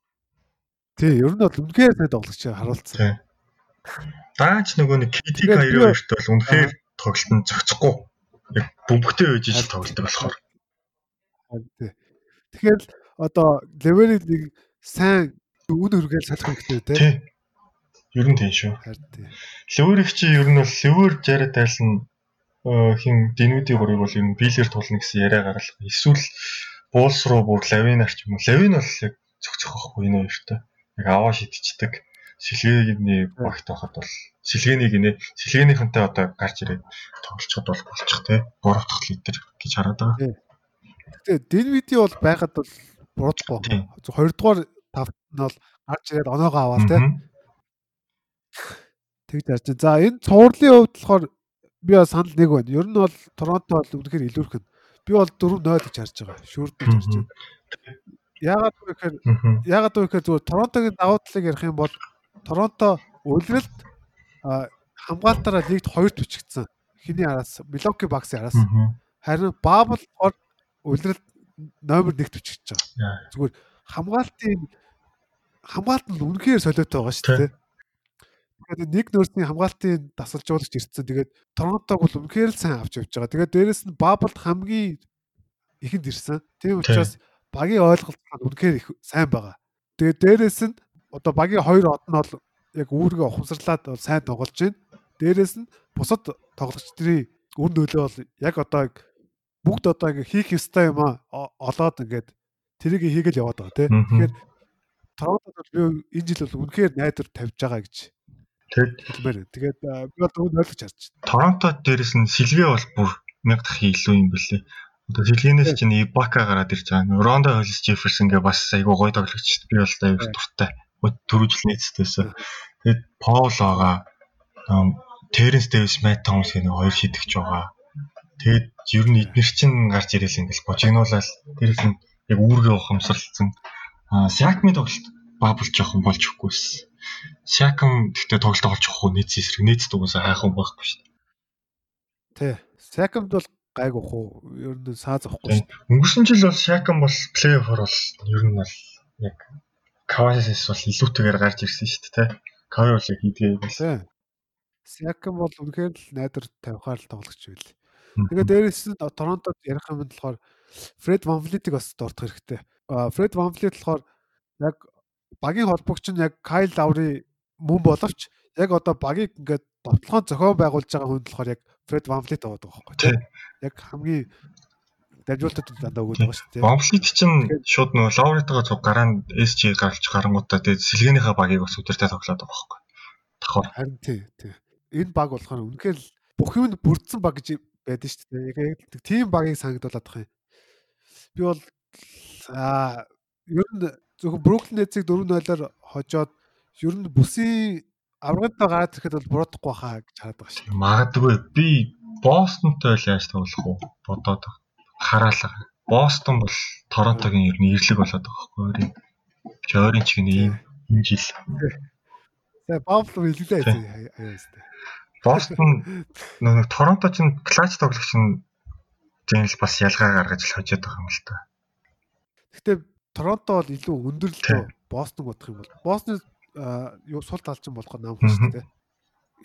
Тий, ер нь бол үнэхээр сайн тоглогч харуулсан.
Даач нөгөө нэг Kyrie хоёрт бол үнэхээр тоглолтод зохицохгүй. Яг бөмбөгтэй үеж ижил тоглолт болохоор.
Тэгэхээр одоо левелийг нэг сайн үн хөргээл салах хэрэгтэй тий.
Ер нь тийм шүү. Левер их чи ер нь бол левер Jared Allen хин Динвиди гурыг бол ер нь биелэр тулна гэсэн яриа гаргал. Эсвэл Булс руу бүр Лавинар ч юм уу. Лавин бол яг зохицох байхгүй энэ хоёртой яг аваа шидчихдэг сэлгээний багт байхад бол сэлгээнийг нэ сэлгээнийхэнтэй одоо гарч ирээд тоглолцоход бол болчих те гурав дахь лидер гэж хараад байгаа.
Гэтэ Динвиди бол байхад бол буруудахгүй. Хоёрдугаар тавт нь бол гарч ирээд оноогоо аваад те. Тэгж харж. За энэ цувралын хувьд болохоор би бас санал нэг байна. Ер нь бол Торонто бол үнэхээр илүүрхэн. Би бол 4-0 гэж харж байгаа. Шүүрдэж харж байна. Яагаад вэ гэхээр яагаад вэ гэхээр зүгээр Торонтогийн давуу талыг ярих юм бол Торонто үлрэлт хамгаалтаараа лигт хоёрт бичигдсэн. Хиний араас Милоки Баксын араас. Харин Бабл үлрэлт номер 1-т бичигдэж байгаа. Зүгээр хамгаалтын хамгаалт нь үнэхээр солиотой байгаа шүү дээ. Тэгээд нэг нөөцийн хамгаалтын дасалжуулагч ирсэн. Тэгээд Торонтог бол үнэхээр л сайн авч явж байгаа. Тэгээд дээрэс нь Баблд хамгийн ихэнд ирсэн. Тийм учраас багийн ойлголт нь үнэхээр их сайн байгаа. Тэгээд дээрэс нь одоо багийн хоёр од нь бол яг үүргээ ухамсарлаад сайн тоглож байна. Дээрэс нь бусад тоглогчдын үр нөлөө бол яг одоо бүгд одоо ингээ хийх ёстой юм олоод ингээд тэрийг хийгээл яваад байгаа тийм. Тэгэхээр Торонтод бол би энэ жил бол үнэхээр найдвар тавьж байгаа гэж хэлмээр. Тэгээд би бол өөд ойлгож харж байна.
Торонто дээрэс нь сэлгээ бол бүр мянга дахин илүү юм бэлээ. Одоо сэлгэнээс чинь Ибака гараад ирж байгаа. Рондо Холлис Джефферсон гээ бас айгүй гоё тоглогч. Би бол аюул дуртай. Төрөжл нийцтэйсэн. Тэгээд Паул байгаа. Теренс Дэвис, Мэт Томс гэх нэг хоёр шидэгч байгаа. Тэгээд ер нь эднэр чинь гарч ирээл ингээл бочигнуулаад дээрээс нь яг үүргээ ухамсарлцсан. Аа Сиакми тоглолт баблж жоохон болж өгөхгүйс. Сиакам гэхдээ тоглолт олж өгөхгүй нийц эсрэг нийц дугасаа хайх юм байхгүй шүү дээ.
Тий. Сакамд бол гайг ах уу? Ер нь сааз авахгүй шүү.
Өнгөрсөн жил бол Сакам бол плей-оффор бол ер нь бол яг Кавасис бол илүүтэйгээр гарч ирсэн шүү дээ, тий. Кави бол хийдгээ байсан.
Сакам бол үнэхээр л найдар тавихаар л тоглогч байл. Тэгээд дээрээс нь Торонтод ярих юм болохоор Фред Ванвлитиг бас дурдах хэрэгтэй. Фред Ванвлит болохоор яг багийн холбогч нь яг Кайл Лаври мөн боловч яг одоо багийг ингээд довтлогоо зохион байгуулж байгаа хүн болохоор яг Фред Ванвлит аваад байгаа байхгүй тийм. Яг хамгийн дамжуултад дандаа өгöd байгаа шүү дээ.
Ванвлит чинь шууд нөгөө Лавритойгоо цуг гараа нь SG гарч гарангуудаа тэгээд сэлгээнийхээ багийг бас өдөртөө тоглоод байгаа байхгүй.
Давхар. Харин тий, тий. Энэ баг болохоор үнэхээр бүх юм бүрдсэн баг гэж байдаг шүү дээ. Яг тийм багийг санагдуулаад байгаа юм. Би бол аа ер нь зөвхөн Бруклин Нетсийг 4-0-оор хожоод ер нь бүсийн аврагтай гараад ирэхэд бол буруудахгүй хаа гэж хараад байгаа шүү.
Магадгүй би Бостонтой л яаж тоглох уу бодоод хараалаа. Бостон бол Торонтогийн ер нь ирлэг болоод байгаа байхгүй юу? Чиг нь ийм энэ жил.
За Баффало илгэлээ аяа өстэй.
Бостон нэг Торонто ч клач тоглогч нь зэнэл бас ялгаа гаргаж л хожоод байгаа юм л та.
Гэтэ Торонто бол илүү өндөр л Бостон бодох юм бол Бостон юу сул талчин болох нам шүү дээ.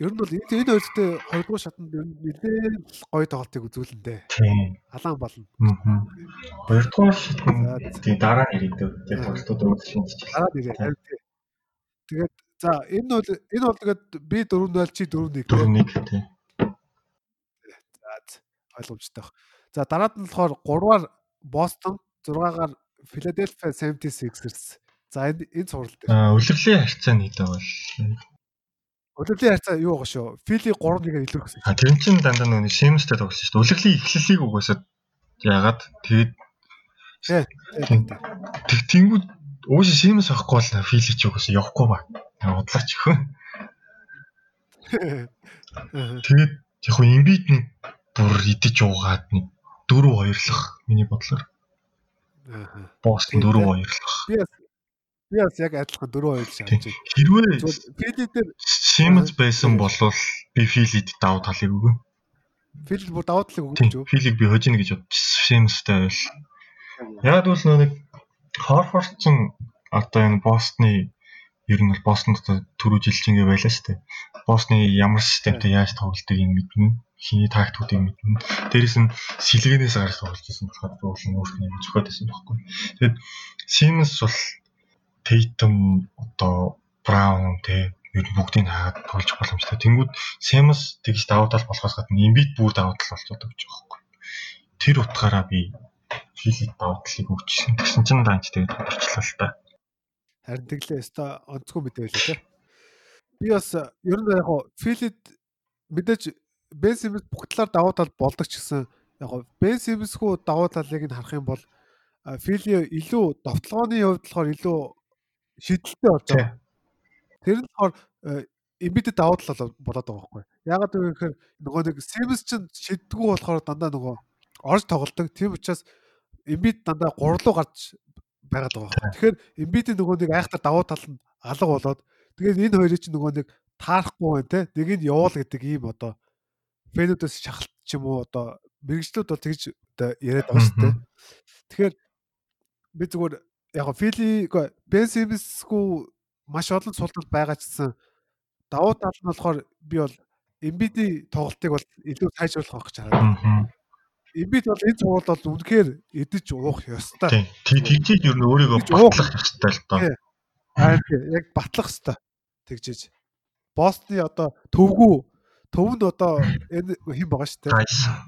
Ер нь бол энэ энэ хоёртой хоёрдугаар шатанд нэлээд гоё тоглолтыг үзүүлэндээ. Алаан болно.
Хоёрдугаар шатанд тий дараа нэрийдээ тий тоглолтууд үзүүлсэн.
Дараа нэрээ. Тэгээд за энэ бол энэ бол тэгээд би 4-0 чи 4-1
4-1 тий.
За ойлгомжтой баг. За дараад нь болохоор 3-аар Бостон, 6-аар Philadelphia 76ers За энэ энэ цуврал дээр.
Аа үлрэлийн харьцаа нийтээ бол
Үлрэлийн харьцаа юу байгаа шүү? Фили 3-1-ээр илүүрх гэсэн.
А тэр чинь дандаа нөгөө Симстэй тоглосон шүү. Үлрэлийн эхлэлийг угаасаа яагаад тэгээд тэг тэнгууд өөш Симс авахгүй бол Фили ч угаасаа явахгүй ба. Удлаач өхөө. Тэгээд яг хөө имбит нэг бүр идэж уугаад нэг 4 2лох миний бодлоор. Аа. Бостон 4 2лох.
Би бас Би бас яг адилхан 4-2 шааж байна.
Хэрвээ Фили дээр Симэнс байсан бол би Филид давуу талыг өгөө.
Фили бүр давуу талыг өгөх
үү? Филиг би хожино гэж бодчих. Симэнстэй байл. Яг бол нэг Хорфорд ч одоо энэ Бостны ер нь бол Бостонд түрүү жилчингээ байлаа шүү дээ. Босны ямар системтэй яаж тоглолтыг юм мэднэ. Хиний тактикуудыг мэднэ. Дээрээс нь сэлгээнээс гарч тоглож байсан болохоор нь өөртөө юм зөхиод байсан байхгүй. Тэгээд Siemens бол Tatum одоо Brown те ер нь бүгдийг хаагаад тоглож боломжтой. Тэнгүүд Simmons тэгж давуу тал болохоос гадна Embiid бүр давуу тал болж байгаа гэж байгаа байхгүй. Тэр утгаараа би Philly давуу талыг өгчихсэн. Тэгсэн чинь данч тэгээд тодорчлоо л та.
Харин тэглээ өстой онцгүй мэдээ байлаа те. Би бас ер нь яг хоо Philly мэдээж Ben Simmons бүх талаар давуу тал болдог ч гэсэн яг Ben Simmons-гүй давуу талыг нь харах юм бол Philly илүү довтлооны хувьд болохоор илүү шийдэлтэй болж байгаа. Тэр нь болохоор embedded давуу тал болоод байгаа байхгүй. Ягаад гэвэл нөгөө нэг Sims чинь шийддэггүй болохоор дандаа нөгөө орж тоглолдог. Тийм учраас embedded дандаа гурлуу гарч байгаад байгаа байхгүй. Тэгэхээр embedded нөгөө нэг айхтар давуу тал нь алга болоод тэгээд энэ хоёрыг чинь нөгөө нэг таарахгүй байна те. Нэг нь явуул гэдэг ийм одоо фэнүүдээс шахалт ч юм уу одоо мэрэгчлүүд бол тэгж яриад байгаа шүү дээ. Тэгэхээр би зүгээр яг Фили Бен Симсгүй маш олон султал байгаа ч гэсэн давуу тал нь болохоор би бол Эмбиди тоглолтыг бол илүү сайжруулах гэж хараад. Эмбид бол энэ цуврал бол үнэхээр эдэж уух ёстой.
Тэгжиж ер нь өөрийгөө батлах ёстой л доо.
Аа яг батлах ёстой. Тэгжиж. Бостны одоо төвгүү төвөнд одоо энэ хэн байгаа шүү дээ.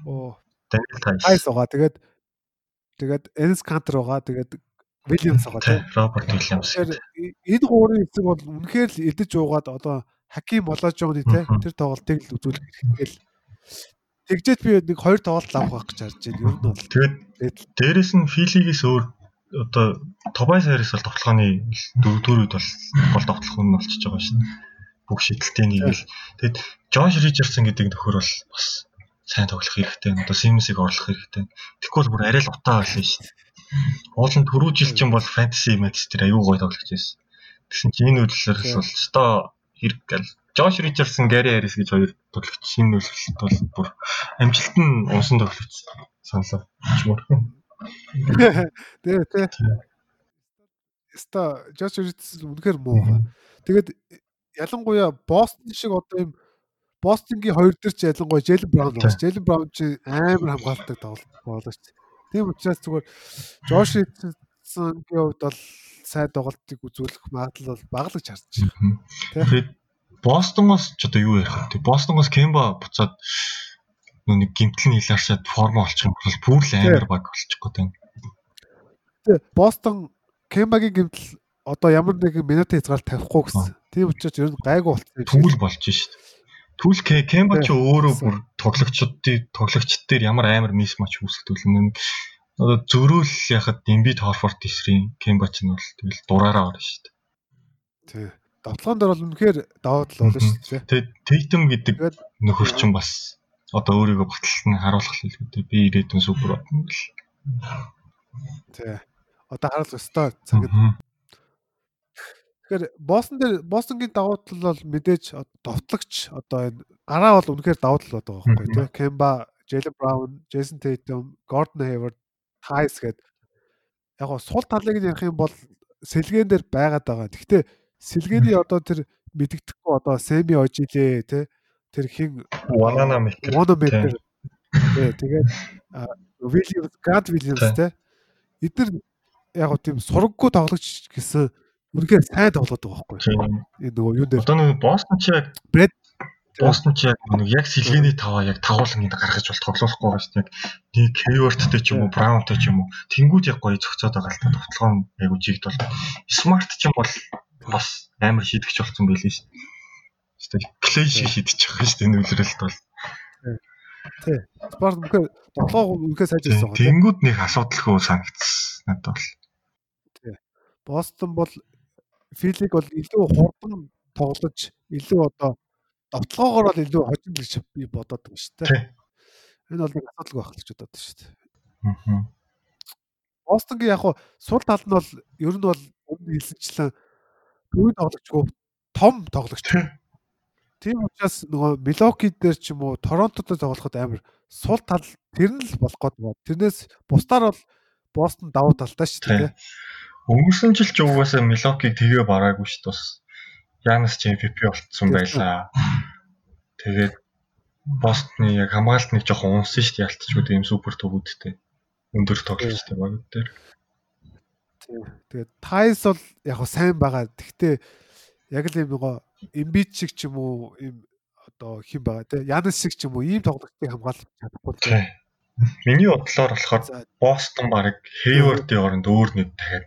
Оо. Даниэл Тайс.
Тайс байгаа. Тэгээд тэгээд Энс Кантер байгаа. Тэгээд Вильямс байгаа тийм.
Роберт Вильямс.
Энэ гурван эцэг бол үнэхээр л эдэж уугаад одоо Хаким Моложоны тийм тэр тоглолтыг л үзүүлэх хэрэгтэй л. Тэгжээд би нэг хоёр тоглолт авах гэж харж байна. Ер нь бол.
Тэгээд дээрэс нь Филигээс өөр одоо Тобайс Харис бол тоглооны дөрөвдүгээр үед бол гол тоглох нь болчихж байгаа шин. Бүх шидэлтэй нийгэл. Тэгэд Джош Ричардсон гэдэг нөхөр бол бас сайн тоглох хэрэгтэй. Одоо Симсийг орлох хэрэгтэй. Бол бүр арай л утаа байлаа шин. Уул нь түрүү жил чинь бол fantasy match дээр аюу гоё тоглож байсан. Тэгсэн чинь энэ үдлээс бол өстой хэрэг гал Жош Ричардсон, Гэри Харрис гэж хоёр тоглогч шинэ нөлөөлөлт бол бүр амжилт нь унсан тоглогч. Чмөр.
Тэгээ тэгээ. Эста Жош Ричардсон үнэхээр муу. Тэгээд ялангуяа Бостон шиг одоо юм Бостонгийн хоёр дээр ч ялангуяа Джейлен Браун байна. Джейлен Браун чи амар хамгаалдаг тоглолт болоо ч. Тийм учраас зүгээр Жош Ричардсонгийн хувьд бол сайн тоглолтыг үзүүлэх магадлал бол бага л гэж харж байна.
Тэгээд Бостонгоос ч одоо юу ярих вэ? Бостонгоос Кемба буцаад нөө нэг гимтэл нийлэршээд форма олчих юм бол бүр л амар баг болчих гээд байна.
Бостон Кембагийн гимтэл одоо ямар нэгэн минутын хязгаар тавихгүй гэсэн. Тийм учраас ер нь гайгүй болчихсон
юм. Түүл болж шít. Түүл Кемба ч өөрөө бүр тоглогчдын тоглогчд дээр ямар амар мис мач үүсгдэг юм. Одоо зөрөөл яхад Эмбит Хорфорд эсрийн Кемба ч нь бол тэгэл дураараа орно шít.
Тий давталгаан дээр бол үнэхээр даваа тал болно шүү дээ.
Тэгээд Тейтем гэдэг нөхөр чинь бас одоо өөрийгөө батлалтны харуулах хэлбэртэй би ирээдүйн супер бодно гэл.
Тий. Одоо харуулах өстой цагт. Тэгэхээр Бостон дээр Бостонгийн давуу тал бол мэдээж довтлогч одоо энэ гараа бол үнэхээр давуу тал байгаа байхгүй тий. Кемба, Jalen Brown, Jason Tatum, Gordon Hayward, Thais гэдэг яг гоо сул талыг нь ярих юм бол сэлгэн дээр байгаад байгаа. Гэхдээ Сэлгээний одоо тэр мэддэхгүй одоо Семи ожилээ те тэр хин
Ванана метр.
Вана метр. Тий, тэгээд Вильямс, Гад Вильямс те эдгээр яг гоо тийм сураггүй тоглогч гэсэн үнэхээр сайн тоглоод байгаа байхгүй. Энэ нөгөө юу дээр
одоо нөгөө Бостон ч яг Брэд Бостон ч яг нэг яг сэлгээний таваа яг тагуулan ингэ гаргаж бол тоглохгүй байгаа шүү дээ. Нэг Хейворттэй ч юм уу, Браунтэй ч юм уу. Тэнгүүд яг гоё зөгцөөд байгаа л та тоглоом айгу жигд бол. Смарт ч юм бол бас амар шидэгч болсон байл шүү дээ. Эсвэл плей шиг шидчих байгаа шүү дээ нүүлрэлт бол.
Тий. Спорт үнэхээр тоглоог үнэхээр сайжирсан
байгаа. Тэнгүүд нэг асуудалгүй санагдсан надад бол.
Тий. Бостон бол Филиг бол илүү хурдан тоглож илүү одоо довтлогоогоор бол илүү хожим гэж би бодоод байна шүү дээ. Энэ бол нэг асуудалгүй байх гэж бодоод байна шүү дээ. Аа. Бостонгийн яг хуу сул тал нь бол ер нь бол өмнө хэлсэнчлэн төвд тоглогчгүй том тоглогч. Тийм учраас нөгөө Милоки дээр ч юм уу Торонтодод тоглоход амар сул тал тэр нь л болох гээд байна. Тэрнээс бусдаар бол Бостон давуу талтай шүү дээ.
Өнгөрсөн жил ч угаасаа Милокиг тэгээ бараагүй дээ. Бас Янас ч MVP болцсон байлаа. Тэгээд Бостны яг хамгаалтныг жоохон унсан шүү дээ. Ялтчгүй ийм супер төвүүдтэй. Өндөр тоглогчтой баг дээр.
Тэгээд Тайс бол яг сайн байгаа. Гэхдээ яг л юм нөгөө Эмбит шиг ч юм уу ийм одоо хин байгаа те. Янас шиг ч юм уу ийм тоглолтыг хамгаалж чадахгүй.
Миний бодлоор болохоор Бостон баг Хейвардын оронд өөр нэг дахиад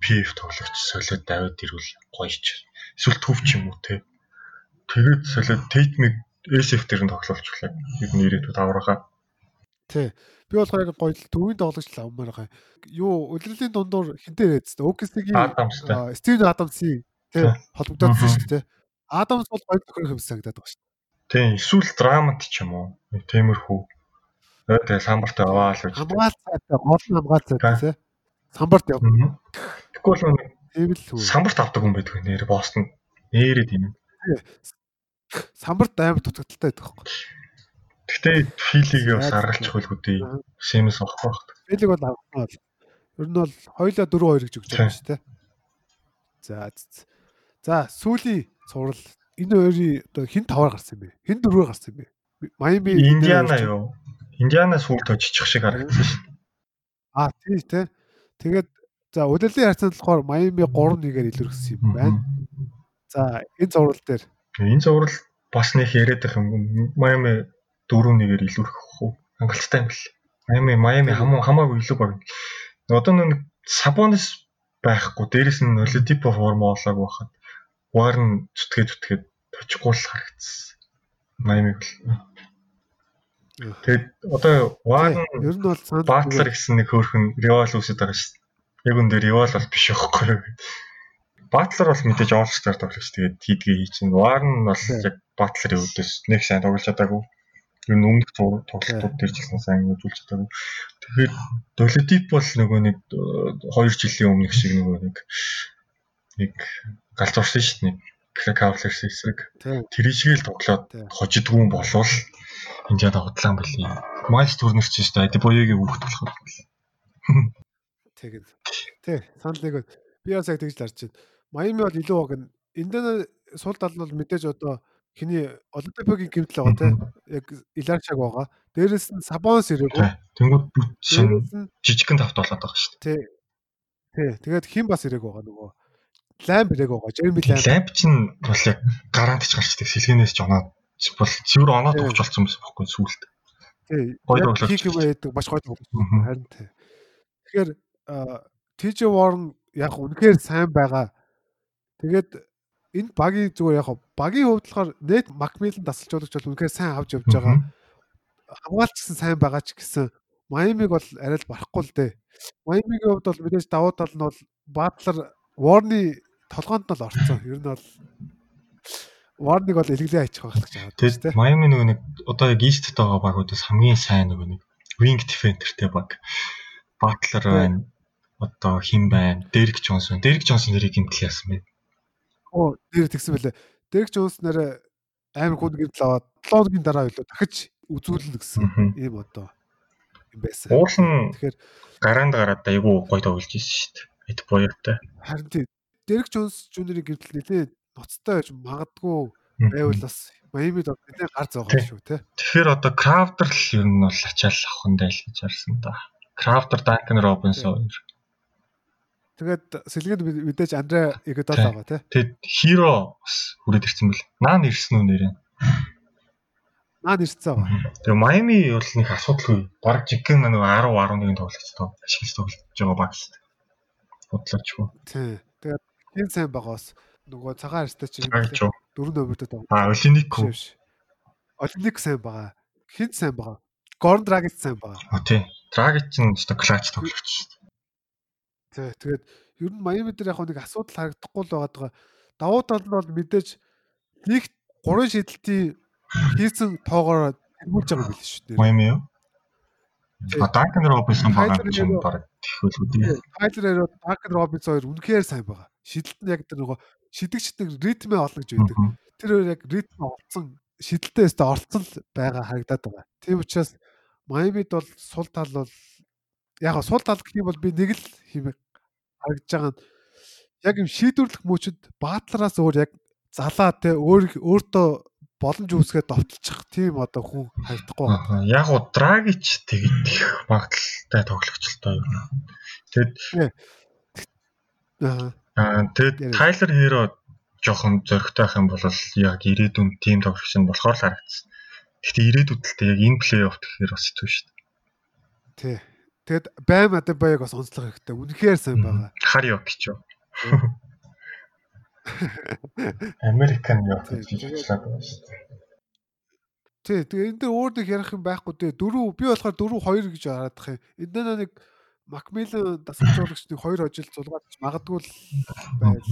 PF тоглогч солиод давид ирвэл гоё ч. Эсвэл төв ч юм уу те. Тэгээд солиод Тейтмиг SF дээр нь тоглуулчихлаа. Ер нь ирээдүйд аврахаа.
Тий. Би болохоор яг гоё төвийн тоглогч л авмаар байгаа. Юу удирдлагын дундуур хинтээ яриадсан. OKC-гийн Стивен Адамсын тий холбогдсон шүү дээ. Адамс бол гоё юм санагдаад байгаа шүү.
Тий, эсвэл драмат ч юм уу. Тиймэрхүү. Тэгээ самбарт аваа л гэж.
Хамгаалцаатай, гол хамгаалцаатай тий. Самбарт яв.
Тэгвэл нэг самбарт авдаг хүн байдаг нэр Бостон. Нэрээ тийм.
Самбарт амар дутагдaltaй байдаг байхгүй.
Гэтэ филигээ бас аргалчих хөлгөө дээ. Симс авахгүй багт.
Филиг бол авахгүй бол. Ер нь бол хоёлаа 4-2 гэж өгч байгаа шүү дээ. За за сүүлийн цуврал энэ хоёрын одоо хин таваар гарсан юм бэ? Хин дөрвөөр гарсан юм бэ? Майами
Индиана юу? Индиана сүүлд очичих шиг харагдсан шүү дээ.
Аа тий тий. Тэгээд за удирдлын харьцаанд болохоор Майами 3-1-ээр илэрхсэн юм байна. За энэ цуврал дээр
энэ цуврал бас нэг яриад байх юм. Майами 4-1-ээр илүүрэх уу? Хангалттай юм бэл. Майами Майами хамаа хамаагүй илүү баг. Одоо нэг Сабонис байхгүй. Дээрэс нь Оледипо форма олоогүй байхад Варн зүтгээ зүтгээд точихгүй л харагдсан. Майами бол. Тэгээд одоо Варн
ер нь бол
Батлер гэсэн нэг хөөрхөн Ривал үсэд байгаа шүү дээ. Яг үн дээр Ривал бол биш байхгүй. Батлер бол мэдээж All Star тоглогч тэгээд хийдгээ хий чинь. Варн бол яг Батлерийн үүдээс нэг сайн тоглож чадаагүй ер нь өмнөх тоглолтууд дээр ч гэсэн сайн үзүүлж чадаагүй. Тэгэхээр Долетип бол нөгөө нэг 2 жилийн өмнөх шиг нөгөө нэг нэг галзуурсан шүү дээ. Cavaliers эсрэг.
Тийм.
Тэрийшгээл тоглоод
Тийм.
хожидгүй болвол энэ жаа худлаа юм билий. Miles Turner ч шүү дээ. Adebayoгийн хүүхэд болох юм.
Тэгээд тий санал нэг би бас яг тэгж л харж байна. Майами бол илүү баг нь энд сул тал нь бол мэдээж одоо хиний Олимпигийн гэмтэл байгаа тий яг Иларчаг байгаа. Дээрээс нь Сабонс ирээгүй.
Тэнгүүд бүт шин жижигхэн тавт болоод байгаа шүү
тий тий тэгээд хин бас ирээгүй байгаа нөгөө Лам ирээгүй байгаа.
Дээ.
Lamb.
Lamp чинь бол яг гарант ч гарчдаг. Сэлгэнээс ч оноод бол цэвэр оноод
Тий.
өгч болсон юм байхгүй сүулт.
Тий.
Гоё тоглож
байдаг маш гоё тоглож байна. Харин тий. Тэгэхээр TJ Warren яг үнэхээр сайн байгаа. Тэгээд энэ багийн зүгээр яг багийн хувьд болохоор net Macmillan тасалжуулагч бол үнэхээр сайн авч явж байгаа. Хамгаалч гэсэн сайн байгаа ч гэсэн Майамиг бол арай л барахгүй л дээ. Майамигийн хувьд бол мэдээж давуу тал нь бол Butler Warren-ы толгоонд нь л орцсон. Ер нь бол Warren-ыг бол илгэлээ аячих байх гэж байгаа
Тэгээд. Miami нөгөө нэг одоо яг East-т байгаа багуудаас хамгийн сайн нөгөө нэг wing defenderтэй баг. Butler байна. Одоо хин байна? Derrick Johnson. Derrick Johnson нэрийг гимтэл яасан бэ?
Оо, дээр тэгсэн бэлээ. Derek Jones нэрэ амар хүн гэмтэл аваад 7 хоногийн дараа илүү дахиж үзүүлнэ гэсэн ийм одоо юм байсан.
Уул нь
Тэгэхээр
гараанд гараад айгүй гоё тоглож ирсэн шүү дээ. Эд боёртой.
харин тийм Derek Jones Jr-ийн гэмтэл нэлээд ноцтой байж магадгүй байвал бас Miami-д бол нэлээд гар зоогоо
Тий.
шүү те.
Тэгэхээр одоо Crowder л ер нь бол ачаал авах нь дайл гэж харсан да. Crowder, Duncan Robinson.
Тэгээд сэлгэнд мэд- мэдээж Андре
Тий.
байгаа те.
Тэгэд Hero бас хүрээд ирсэн бэл. Наан ирсэн үү нэрээ?
Наа нэрцээ байгаа.
Тэгээ Miami бол нэг асуудалгүй. Бараг жиггэн нэг 10 11 тоглогч тоо ашиглаж тоглож байгаа баг шүү дээ. Бодлоочгүй.
Тий. Тэгээд хин сайн байгаа бас нөгөө цагаан арьстай чинь дөрөв номертэй байгаа.
А
биш. Олимпик сайн байгаа. Хин сайн байгаа. Горн Драгич сайн байгаа.
О тий. Dragic ч нь өстой клач тоглогч шүү дээ.
Тий. Тэгээд ер нь Майами дээр яг нэг асуудал харагдахгүй л байгаа. Давуу тал нь бол мэдээж нэг гурван шидэлтийн хийсэн тоогоор тэргүүлж байгаа юм биш шүү дээ.
Miami юу? А Duncan Robinson байгаа
Tyler
чинь баг тэхүүлгүй тий.
Тайлер Эро, Данкан Робинс хоёр үнэхээр сайн байгаа. Шидэлт нь яг тэр нөгөө шидэгчдэг ритмээ олно гэж байдаг. Тэр хоёр яг ритм олцсон шидэлтээ өстө орцсон л байгаа харагдаад байгаа. Тийм учраас Майамид бол сул тал бол яг сул тал гэх юм бол би нэг л хэмээх харагдаж байгаа нь яг юм шийдвэрлэх мөчөд баатлараас өөр яг залаа те өөр өөртөө боломж үүсгээд довтлчих тийм одоо хүн харагдахгүй байна.
Яг уу Dragic тэгэх магадaltaй тоглогч л тоо юу. Тэгэд
Аа. Ярив.
Tyler Hero жоохон зөрөгтэй байх юм бол яг ирээдүйн тим тоглогч нь болохоор л харагдсан. Гэхдээ ирээдүйд л тэг яг энэ плей-офф гэхээр бас хэцүү шүү дээ.
Тий. Тэгэд Бам Адебаяг бас онцлог хэрэгтэй. Үнэхээр сайн байгаа.
Харио гэж юу. Американ
Тий,
гэж
тэгээд-
хэлээд байна шүү дээ.
Тий, тэгээ энэ дээр өөр нэг ярих юм байхгүй дээ. Дөрөв би болохоор дөрөв хоёр гэж хараадах юм. Энд нэг Макмилан дасгалжуулагчны хоёр ажил зулгаад магадгүй байх.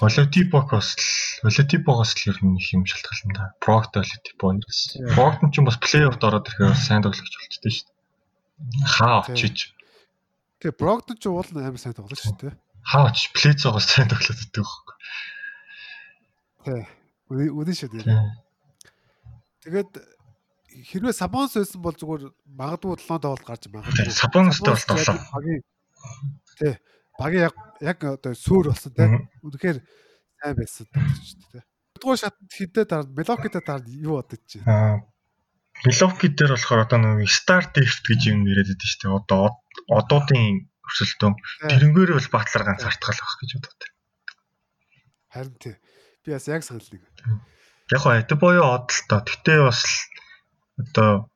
Олотипок бас л Олотипогоос л ер нь их юм шалтгаална да. Прокт Олотипо ерөөс.
Тий.
Прокт нь ч бас плей-оффд ороод ирэхээр бас сайн тоглогч болчтой шүү дээ. Хаа очиж
Тэгээ Брогдон ч уул амар сайн тоглож шүү дээ.
хаа очиж плейцоогоос сайн тоглоод байдаг байхгүй.
Үний үний шүү дээ. Тэгээд хэрвээ Сабонс байсан бол зүгээр магадгүй 7 тоглолт гарч магадгүй. Сабонс
тоглоо.
Багийн тий. Багийн яг яг одоо суур болсон тий. Үнэхээр сайн байсан шүү дээ. Тэгвэл шатнд хідээ дараа Мелокита дараа юу бодож чинь.
Аа Миловки дээр болохоор одоо нэг Star Deft гэж юм яриад байдаг шүү дээ. Одоо од- одуудын өрсөлдөөн. Тэрнгээр бол батлар ганц артгал байх гэж боддог.
Харин тий. Би бас яг санал нэг.
Яг хоо эд боёо од л тоо. Гэтэ бас одоо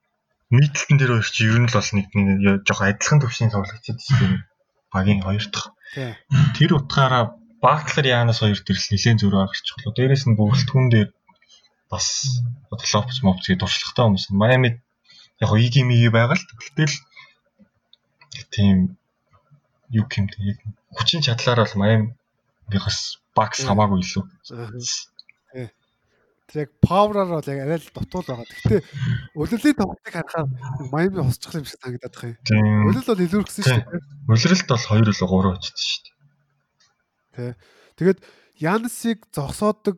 нийтлэлтэн дээр хоёр чи ер нь л бас нэг нэг жоохон адилхан төвшний тоглогчид шүү дээ. Багийн хоёр дахь. Тэр утгаараа Батлер Яанас хоёр төр л нэлээд зөрөө гарчихлоо. Дээрээс нь бүгэлдэхүүн дээр бас одоо лопч мопч гэдэг дуршлагтай хүмүүс. Майами яг хоо иги миги байгаа л гэтэл тийм юу гэмтэй яг хүчин чадлаар бол Майамигаас бакс хамаагүй илүү.
Тэр яг павераар бол яг арай л дутуул байгаа. Гэхдээ өлөлийн тоглолтыг харахаар Майами хусчих юм шиг санагдаад байна. Өлөл бол илүүрхсэн шүү дээ.
Улиралд бол 2 л 3 очсон шүү дээ.
Тэгээд Янсыг зогсоодог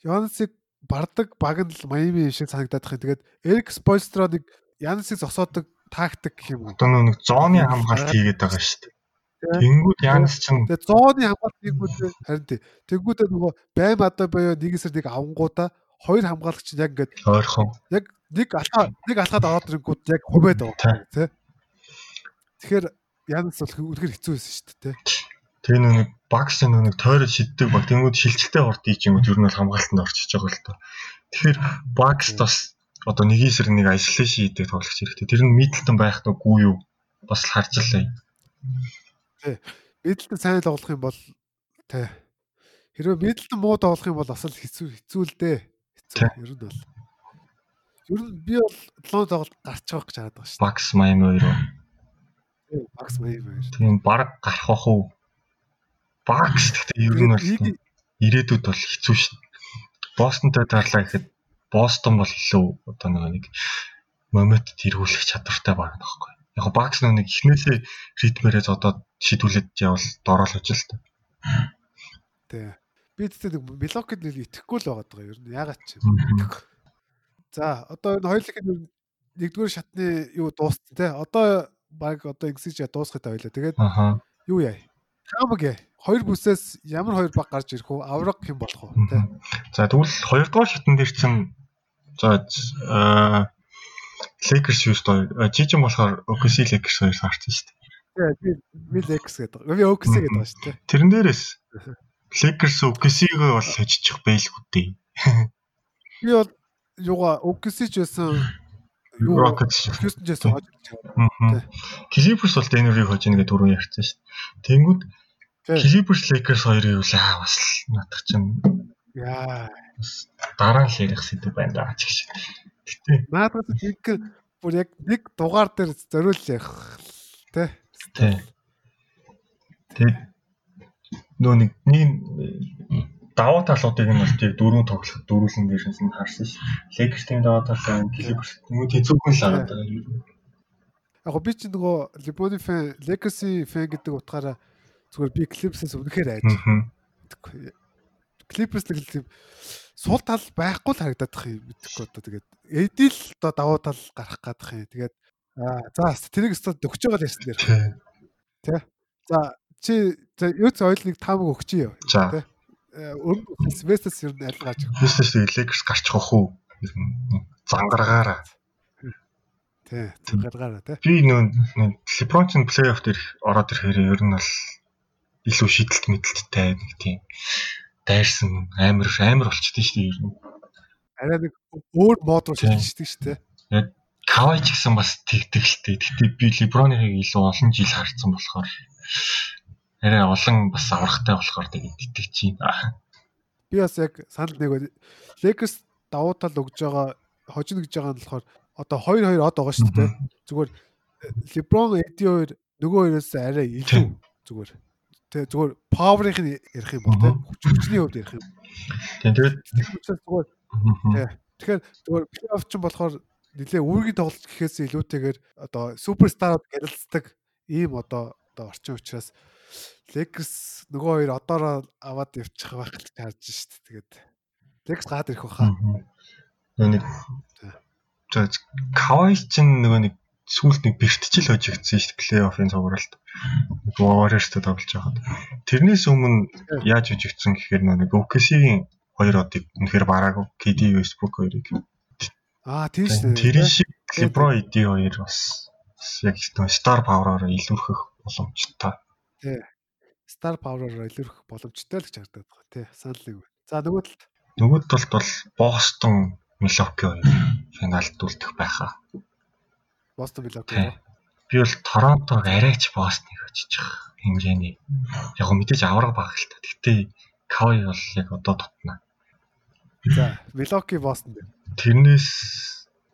Янсыг бардаг баг нь л Майами шиг санагдаад тахын. Тэгээд Эрик Спойстроо нэг Янсыг зогсоодог тактик гэх юм уу?
Одоо нэг зооны хамгаалт хийгээд байгаа шүү дээ. Тэнгүүд Янс чинь
Тэгээ зооны хамгаалт нэгүүд харин тий. Тэнгүүдээ нөгөө байм одоо боёо нэг эсрэг нэг авангуудаа хоёр хамгаалагч яг ингээд
ойрхон.
яг нэг алхаа нэг алхаад ороод ирэнгүүт яг хувээд байгаа тий. Тэгэхээр Янс бол үнэхээр хэцүү байсан шүү дээ тий.
Тэгээ нэг багс нэг тойрол шиддэг баг. Тэнгүүд шилжилттэй хорт ийчингүүд ер нь бол хамгаалтанд орчиж байгаа л тоо. Тэгэхээр багс бас одоо нэг эсрэг нэг isolation хийдэг тоглогч хэрэгтэй. Тэр нь Middleton байх нүггүй юу? Бас л харж лээ.
Middleton сайн тоглох юм бол тий. Хэрвээ Middleton муу тоглох юм бол бас л хэцүү хэцүү л дээ. Ер нь бол. Ер нь би бол 7 тоглолт гарч байгаа гэж хараад байгаа шүү
Багс Miami хоёр.
дээ. Макс Майв хоёр.
Тийм баг гарах бах уу? Багс гэхдээ ер нь бол ирээдүйд бол хэцүү шүү. Бостонтой тарлаа гэхэд Бостон бол илүү одоо нэг момент тэргүүлэх чадвартай баг байхгүй. Яг го багс нэг эхнээсээ ритмээрээ зодоод шийдүүлээд явал дороолож л та.
Тий. Би тэгтээ нэг блокэд нэг итгэхгүй л байгаа даа ер нь ягаад ч. За одоо энэ хоёулынх нь нэгдүгээр шатны юу дууссан те. Одоо баг одоо XG дуусгах та хоёлаа. Тэгээд юу яа? Хамаг яа. Хоёр бүсээс ямар хоёр баг гарч ирэх үү? Авраг хэм болох уу те.
За тэгвэл хоёрдугаар шатн дээр чинь за Lakers юу шүү Жижиг болохоор OKC Lakers хоёр харсан шүү дээ.
Тий, би Lex гэдэг. Би OKC гэдэг байгаа шүү те.
Тэрэн дээрээс Lakers OKC-гээ бол хожчих байлгүй дээ.
Би бол юугаа OKC ч байсан юу
Rockets.
Houston ч байсан хож ирж байгаа.
Clippers бол Denver-ийг хожно гэдэг түрүү ярьсан шүү дээ. Тэнгүүд
Тий.
Clippers Lakers хоёрыг юу аа бас л надах чинь
Яа.
дараа л ярих сэдв байна даа ч гэж. Гэтэ
Наадах нэг бүр яг нэг дугаар дээр зориул ярих те.
тий. Тэгээд нөө нэг нэг давуу талуудыг нь бол тий дөрөв тоглох дөрвөлэн дээрээс нь харсан ш. Тийм давуу тал байна. Clippers нөгөө тэцүүхэн л агаад байгаа юм.
Яг би чи нөгөө Lebron fan, Legacy fan гэдэг утгаараа зүгээр би Clippers-ээс үнэхээр айж. Clippers нэг л тийм сул тал байхгүй л харагдаад тах юм мэдхгүй одоо тэгээд эдил одоо давуу тал гарах гадах юм. Тэгээд аа за тэрийг өстө дөгч байгаа л ярьсан дээр.
Тий.
За чи за юу ч ойл нэг таамаг өгч юу.
За.
Тэ? Э, Өмнө Svestas ер нь аль гаж.
Бизнес Lakers гарчих واخ уу? Ер нь Зангаргаараа.
Тий, гаргаараа тий.
Би нөө нэг LeBron ч плей-офф дээр ороод ирэхээр ер нь бол илүү шидэлт мэдлэлттэй нэг тийм дайрсан амар амар болчихдээ шүү дээ ер нь.
Арай нэг өөр мод руу
Тий.
шилжчихдэг шүү дээ.
Кавай ч гэсэн бас тэгдэг л дээ. Гэтэ би LeBron-ыг илүү олон жил харсан болохоор арай олон бас аврахтай болохоор тэгээд итгэж байна.
Би бас яг санал нэг байна. Lakers давуу тал өгж байгаа хожно гэж байгаа нь болохоор одоо 2-2 од байгаа шүү дээ. Зүгээр э, LeBron AD хоёр нөгөө хоёроос арай илүү зүгээр. Тэ зүгээр power-ыг нь ярих юм бол тэ хүчний хувьд ярих юм.
Тэгээд тэгээд
зүгээр. Тэгэхээр зүгээр плей-офф ч болохоор нэлээ үүргийн тоглолт гэхээс илүүтэйгээр одоо суперстарууд гялцдаг ийм одоо одоо орчин учраас Lakers нөгөө хоёр одоороо аваад явчих байх гэж харж шít. Тэгээд Lakers гаад ирэх баха.
Нэг за Кавай чинь нөгөө нэг сүүлд нэг бэртчил хожигдсан шүү дээ плей-оффын цугралт. Warriors-тэй тоглож байхад. Тэрнээс өмнө яаж хожигдсан гэхээр нэг OKC-ийн хоёр одыг үнэхээр бараагүй. KD Westbrook хоёрыг.
Аа тийм шүү дээ.
Тэр шиг LeBron AD хоёр бас яг нөгөө star power-оор илүүрхэх боломжтой.
Star Power-оор илэрх боломжтой л гэж харагдаад байгаа тий. Санал нэг. байна. За нөгөө талд
Нөгөө талд бол Boston Milwaukee финалд үлдэх байхаа.
Boston Milwaukee.
Би бол Торонтог арайч Бостоныг очиж байгаа хэмжээний. Яг гоо мэдээж авраг баг л та. Гэтэ Кавай бол яг одоо тотно.
За Milwaukee Boston.
Тэрнээс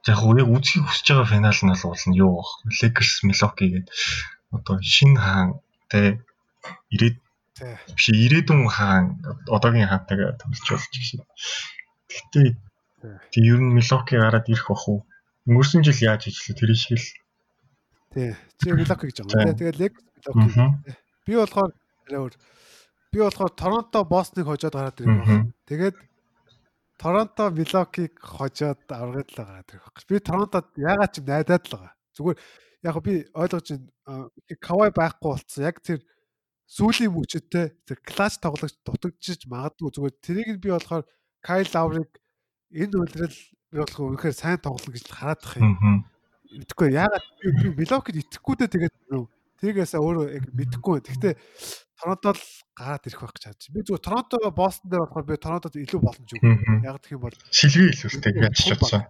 яг гоо яг үзхийг хүсэж байгаа финал нь бол юу баг. Lakers Milwaukee гэдэг одоо шинэ хаан тэ ирээд биш ирээдүйн хаан одоогийн хаантайгаа тоглож болж гэсэн. Гэтэ тий ер нь Milwaukee гараад ирэх бах уу? Өнгөрсөн жил яаж хийжлээ тэр шиг л.
Тий. Чи Milwaukee гэж байгаа. Тэгээд Milwaukee.
Мгм.
Би болохоор өөр. Би болохоор Торонто Бостоныг хожоод гараад ирэх байна. Тэгээд Торонто Милокиг хожоод аврагд л байгаа тэр байхгүй. Би Торонтод ягаад ч найдаад л байгаа. Зүгээр яг би ойлгож байна. Кавай байхгүй болцсон. Яг тэр сүүлийн мөчөдтэй тэр клач тоглогч дутагдчих магадгүй зүгээр тэрийг би болохоор Кайл Лаврыг энэ үйлрэл би болохоор үнэхээр сайн тоглоно гэж хараад тах юм. Мэдхгүй ягаад би Милокид итгэхгүй дээ тэгээд тэргээсээ өөрөө яг мэдэхгүй. Гэхдээ Торонтод гараад ирэх байх гэж харж. Би зүгээр Торонто Бостон дээр болохоор би Торонтод илүү боломж өгөө. Яг гэх юм бол
шилгээ илүүртэй ч бодсон.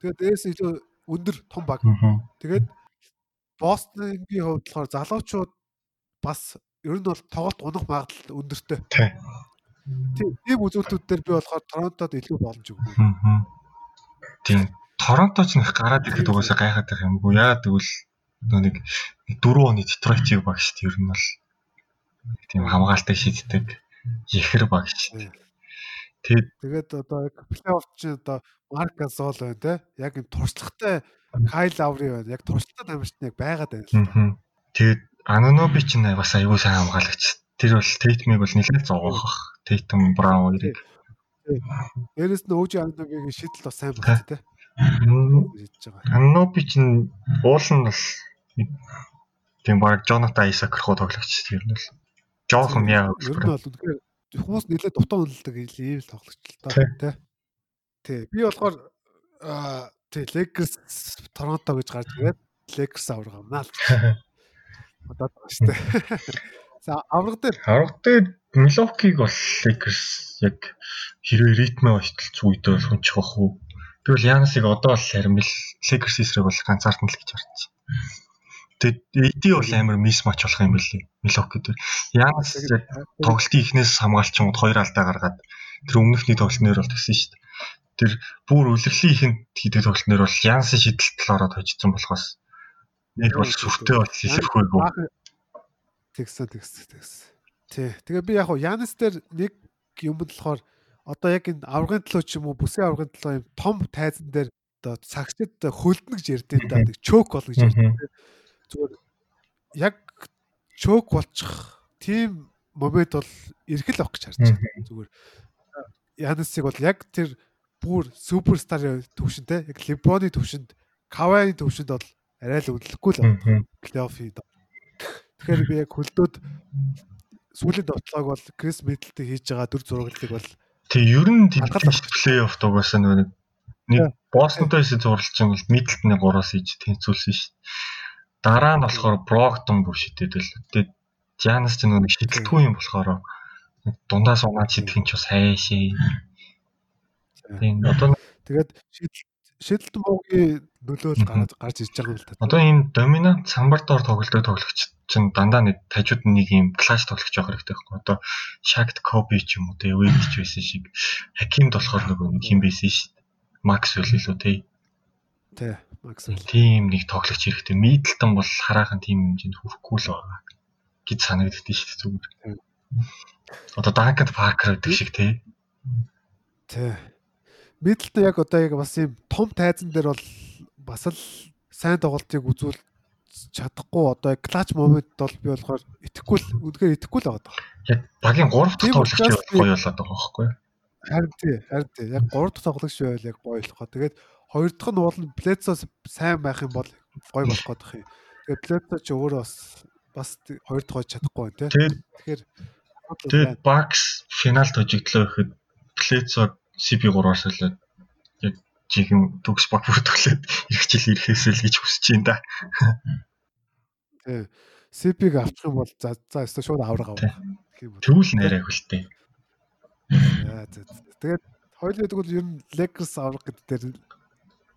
Тэгээд дээс илүү өндөр том баг. Тэгээд Бостонгийн хувьд болохоор залуучууд бас ер нь бол тоглолт унах магадлал өндөртэй. Тийм. Тийм үзүүлэлтүүд дээр би болохоор Торонтод илүү боломж өгөө.
Тийм. Торонто ч нэг гараад ирэхэд угаасаа гайхаад байх юмгүй. Яагаад гэвэл нэг 4 оны Детройт багш ер нь бол тийм хамгаалалтыг шийддэг ихэр багш.
Тэгээд тэгээд одоо яг плей-офф чинь одоо Марк Гасол байна те. Яг энэ туршлагатай Кайл Лаври байна. Яг туршлагатай тамирчин яг байгаад байна л
да. Тэгээд Ананоби ч нэ бас аюул сайн хамгаалагч. Тэр бол Тейтмиг бол нэлээд зогоох. Тейтм Браун хоёрыг.
Дээрээс нь Өөжи Ананобигийн шийдэл бас сайн байна те.
Ананоби ч уул нь бас тийм баг Jonathan Isaac руу тоглогч тэр нь л жоохон яа
ер нь бол үнэхээр хүмүүс нэлээд дутаа үнэлдэг ийм л тоглогч л та тий би болохоор тий Lakers Toronto гэж гарч ирээд Lakers авраг амнаа л бодоод байгаа шүү дээ за авраг дээр
авраг дээр Milwaukee-г бол Lakers яг хэрвээ ритмээ ойтолч үедээ бол хүнчих бах уу Тэгвэл Янасыг одоо л харин Lakers эсрэг бол ганцаард нь л гэж харж байна Тэгээд эди бол амар мис матч болох юм билий. Милоки дээр. Янас тоглолтын ихнээс хамгаалчингууд хоёр алдаа гаргаад тэр өмнөхний тоглолтноор бол тэгсэн шүү дээ. Тэр бүр үлрэлийн ихэнд хийдэг тоглолтноор бол Янсын шидэлтэл ороод хожсон болохоос Яг бол сүртэй бол хэлэхгүй
гоо. Тэгсэ тэгсэ тэгсэ. Тий. Тэгээ би яг хуу Янис дээр нэг юм болохоор одоо яг энэ аврагын төлөө ч юм уу бүсийн аврагын төлөө юм том тайзан дээр одоо цагчд хөлдөн гэж ярьдэн да нэг чөк бол гэж ярьдэн. Зүгээр яг чөк болчих тийм момент бол эрхэл авах гэж харж байна. Зүгээр Янисыг бол яг тэр бүр суперстар төвшөнд те яг Либоны төвшөнд Кавани төвшөнд бол арай л өдлөхгүй л. Плей-офф. Тэгэхээр би яг хөлдөөд сүүлийн тоглоог бол Крис Миддлтэй хийж байгаа дүр зурагдлыг бол
тэг ер нь тэмцэж плей-офф дугаарсан нэг нэг Бостонтой зурлаж байгаа бол Миддлтны 3-аас хийж тэнцүүлсэн шүү. Дараа нь болохоор Брогдон бүр шидэдэл. Тэгээд Жанас ч нэг шидэлтгүй юм болохоор дундаас унаад шидэх нь ч бас хайшээ. Тийм одоо
тэгээд шидэл шидэлтэн буугийн нөлөөл гараад гарч ирж байгаа юм л
та. Одоо энэ доминант самбар доор тоглолттой тоглогч чинь дандаа нэг тажууд нэг юм клаш тоглож байгаа хэрэгтэй байхгүй. Одоо Shakt Kobe ч юм уу те Wade ч байсан шиг Хакимд болохоор нөгөө хин байсан шүү дээ. Максвелл илүү те.
Тий.
Максвелл. Тийм нэг тоглогч хэрэгтэй. Миддлтон бол хараахан тийм хэмжээнд хүрэхгүй л байгаа гэж санагддээ шүү дээ зүгээр. Одоо Данканд Паркер гэдэг шиг тий.
Тий. Миддлтон яг одоо яг бас юм том тайзан дээр бол бас л сайн тоглолтыг үзүүл чадахгүй одоо клач момент бол би болохоор итгэхгүй л үнэхээр итгэхгүй л байгаа.
Яг багийн 3 дахь тоглогч гоё болоод байгаа байхгүй юу?
Харин тий, харин тий. Яг 3 дахь тоглогч байвал яг гоё болохоо. Тэгээд Хоёр дахь нь уул нь Блэцос сайн байх юм бол гой болох гэдэг юм. Тэгээд Блэцо ч өөрөө бас бас хоёр дахь хож чадахгүй байна тийм. Тэгэхээр
тэгээд Бакс финалд хожигдлоо гэхэд Блэцо CP3-аар солиод яг жихэн төгс баг бүртгэлээд ирэх жил ирэхээсэй л гэж хүсэж байна да.
Тий. CP-г авчих юм бол за за өстө шууд авраг авах.
Тэгвэл нэрээ хөлтэй.
Тэгээд хоёул гэдэг бол ер нь Lakers авраг гэдэг дээр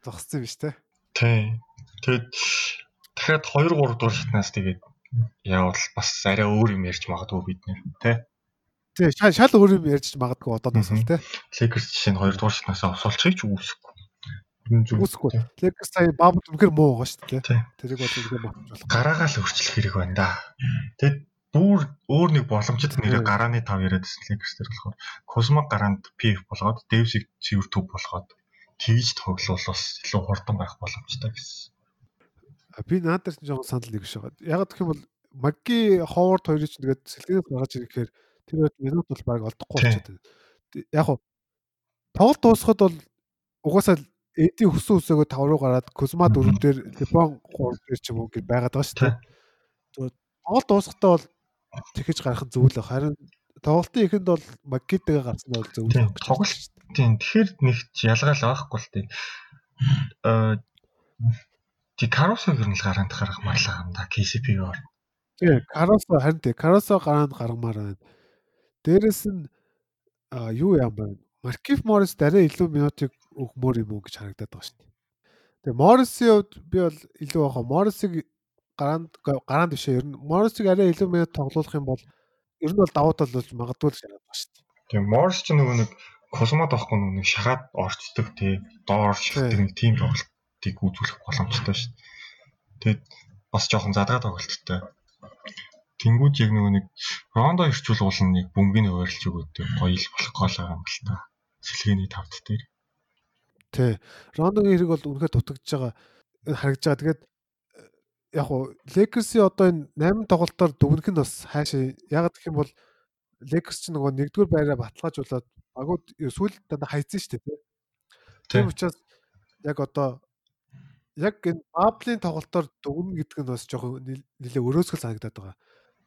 зогссон биш үү?
Тий. Тэгэд дахиад 2 3 дугаар шатнаас тэгээд яавал бас арай өөр юм ярьж магадгүй бид нэр тий.
Тий, шал шал өөр юм ярьж магадгүй одооноос л тий.
Lakers жишээ нь 2 дугаар шатнаас авсуулчихыг ч үүсэхгүй.
Үүсэхгүй. Lakers сая баабд үнэхэр муу байгаа шүү дээ. Тэрийг бол үнэхээр
махж болох. Гараагаа л өөрчлөх хэрэг байна да. Тэгэд бүр өөр нэг боломжит нэрээ гарааны 5 яриад байсан Lakers дээр болохоор Кузма гараанд PF болгоод Davis-ийг цэвэр төв болгоод тэгж тоглол бас илүү хурдан байх боломжтой гэсэн.
Би наадаар ч жоохон санал нэг байгаа. Яг гэх юм бол Маги Ховард хоёрыг ч тэгээд сэлгээс гаргаж ирэхээр тэр минут бол баг олдохгүй болчиход байна. Яг уу тоглолт дуусахад бол угаасаа эдийн хөсөн өсөөгөө 5 руу гараад Кузма 4 дээр Лебон 3 дээр ч юм уу гэж байгаад байгаа шүү дээ. Зүгээр тоглолт дуусахдаа бол тэгэж гарах зөв л. Харин тоглолтын ихэнд бол Макитэгээ гарсан нь бол зөв.
Тоглолт тийм тэгэхээр нэг ялгаал байхгүй л тийм. Аа Ти Каросог ер нь л гараанд гарах марлаа юм да KCP-гээр.
Тий, Каросо харин тий, Каросо гараанд гаргамаар байна. Дээрэс нь юу юм бэ? Маркив Морис дараа илүү минутыг өгмөр юм уу гэж харагдаад байгаа шүү дээ. Тэгээ Морисын хувьд би бол илүү баха Морисыг гараанд гараанд бишээ ер нь Морисыг арай илүү минут тоглуулах юм бол ер нь бол давуу тал болж магадгүй л шараад байгаа шүү дээ.
Тэгээ Морис ч нөгөө нэг Космод авахгүй нэг шагаад орчдөг тий доор шахдаг нэг тим тоглолтыг үзүүлэх боломжтой шүү дээ. Тэгээд бас жоохон задгаа тоглолттой. Тэнгүүд яг нөгөө нэг Рондо ирчүүл уулын нэг бөмбөгийн хуваарлж өгөөд гоё л болох гол байгаа юм л та. Сэлгээний тавд дээр.
Тий. Рондогийн хэрэг бол үнэхээр дутагдж байгаа харагдж байгаа. Тэгээд яг уу Лекерси одоо энэ 8 тоглолтоор дүгнэх нь бас хаашаа яг гэх юм бол Лекерс ч нөгөө нэгдүгээр байраа баталгаажуулаад агууд сүүл дандаа хайцсан шүү дээ. Тийм учраас яг одоо яг энэ баблын тоглолтоор дүгнэ гэдэг нь бас жоохон нэлээ өрөөсгөл санагдаад байгаа.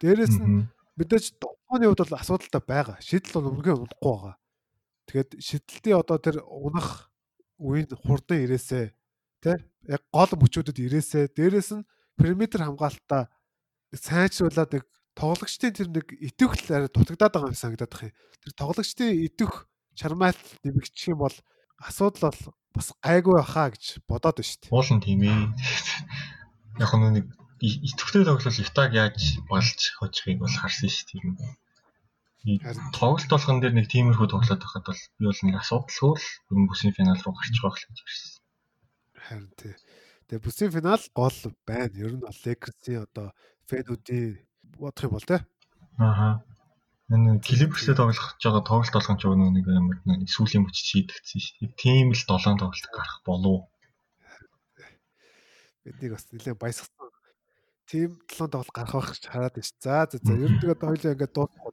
Дээрээс нь мэдээж тоглооны хувьд бол асуудалтай байгаа. Шийдэл бол үнэхээр унахгүй байгаа. Тэгээд шидэлтийн одоо тэр унах үеийн хурдан ирээсээ тий яг гол мөчүүдэд ирээсээ дээрэс нь периметр хамгаалтаа сайжруулад нэг тоглогчдын тэр нэг итвэх арай дутагдаад байгаа юм санагдаад байна. Тэр тоглогчдын итвэх чармайл нэмэгдчих юм бол асуудал бол бас гайгүй баха гэж бодоод байна шүү дээ.
Уулын тийм ээ. Яг нэг итвэхтэй тоглол Ютаг яаж болж хожихыг бол харсан шүү дээ тоглолт болгон дээр нэг тиймэрхүү тоглоод байхад бол би бол нэг асуудалгүй л юм бүсийн финал руу гарч байгаа л гэж ирсэн.
Харин тий. Тэгээ бүсийн финал гол байна. Ер нь Lakers-ийн одоо фэнүүдийн бодох юм бол тий.
Ааха. Энэ Clippers-тэй тоглох байгаа тоглолт болгон ч нэг амар нэг сүүлийн мөч шийдэгдсэн шүү дээ. Тийм л 7 тоглолт гарах болов.
Биднийг бас нэлээд баясгасан. Тийм 7 тоглолт гарах байх гэж хараад байна. За за за. Ер нь тэгээд хоёлаа ингээд дуусах уу.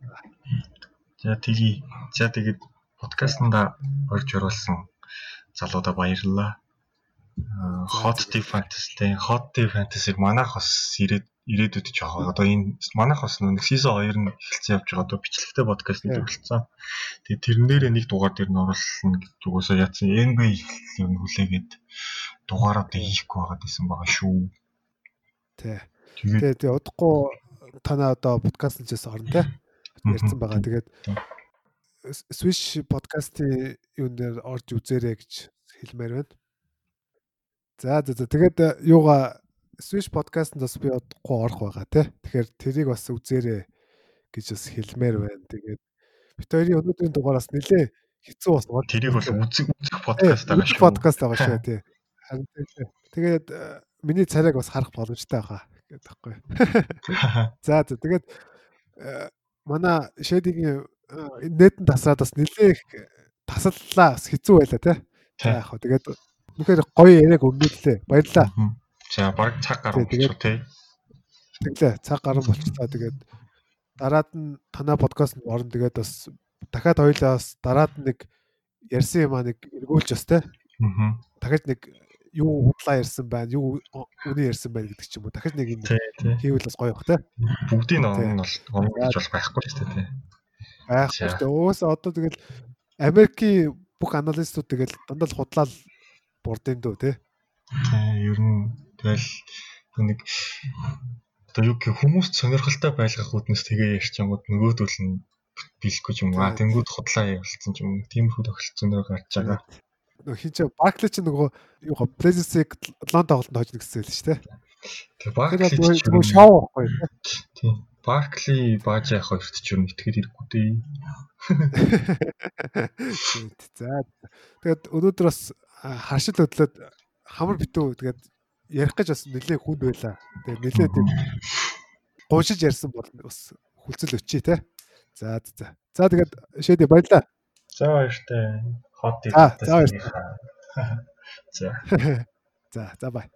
За тэгье. За тэгээд подкастнда орж оруулсан залуудаа баярлалаа. Hot Tea Fantasy-тэй Hot Tea Fantasy-г манайх бас ирээд ирээдүйд яг одоо энэ манайх бас нэг season 2 нь эхэлсэн явж байгаа одоо бичлэгтэй подкаст нэг төрөлцсөн. Тэгээд тэрэн дээрээ нэг дугаар дээр нь оруулсан гэж угаасаа яатсан NBA эхлэл юм хүлээгээд дугаараа хийхгүй байгаад исэн байгаа шүү.
Тий. Тэгээ тэгээ удахгүй танаа одоо подкаст хийжээс орно те ярьсан байгаа. Тэгээд Swish подкастын юун дээр орж үзээрэй гэж хэлмээр байна. За за за тэгээд э, юугаа Swish подкастт бас би удахгүй орох байгаа те. Тэгэхээр тэрийг бас үзээрэй гэж бас хэлмээр байна. Тэгээд бит хоёрын өнөөдрийн дугаараас нэлээ хэцүү бас
байна. Тэрийг бас үзэх үзэх подкаст байгаа
шүү. Подкаст байгаа шүү тий. Харин тэгээд э, миний царайг бас харах боломжтой байгаа гэдэг таахгүй. За за тэгээд э, манай шэдигийн э, нэтэн тасраад бас нэлээх тасаллаа бас хэцүү байла тий. За яг хөө тэгээд үнэхээр гоё яриаг өрнүүллээ. Баярлалаа.
За баг цаг гарсан болчихоо тий.
Тэглээ цаг гарсан болчихлоо тэгээд дараад нь танаа подкаст орно тэгээд бас дахиад хоёлаа бас дараад нэг ярьсан юм аа нэг эргүүлж бас тий. Аа. Дахиад нэг юу худлаа ярьсан байна, юу үнэ ярьсан байна гэдэг ч юм уу. Дахиж нэг юм хийвэл бас гоё бах те.
Бүгдийн ном нь бол ном гэж бол байхгүй ч те.
Байхгүй ч өөс одоо тэгэл Америкийн бүх аналистууд тэгэл дандаа л худлаа бурдын дөө те.
Тийм ер нь тэгэл нэг одоо юу гэх хүмүүст сонирхолтой байлгах үднэс тэгээ ярьчингууд нөгөөдөл нь билэхгүй юм аа тэнгууд худлаа явуулсан юм тиймэрхүү тохиолдол гарч байгаа
нөгөө хин ч Баркли ч нөгөө юу ха Плезисийг Лон тоглолтод хожно гэсэн л шүү дээ.
Тэгээ Баркли
нөгөө шоу байхгүй.
Тийм. Баркли бааж яах хоёрт ч юм итгэхэд ирэхгүй дээ.
За. Тэгээд өнөөдөр бас харшил хөдлөөд хамар битүү тэгээд ярих гэж бас нэлээд хүнд байла. Тэгээд нэлээд тийм гоншиж ярьсан бол бас хүлцэл өчий те. За за. За тэгээд шэдэ баярлаа.
За баяртай. Хот
За за. За. За бай.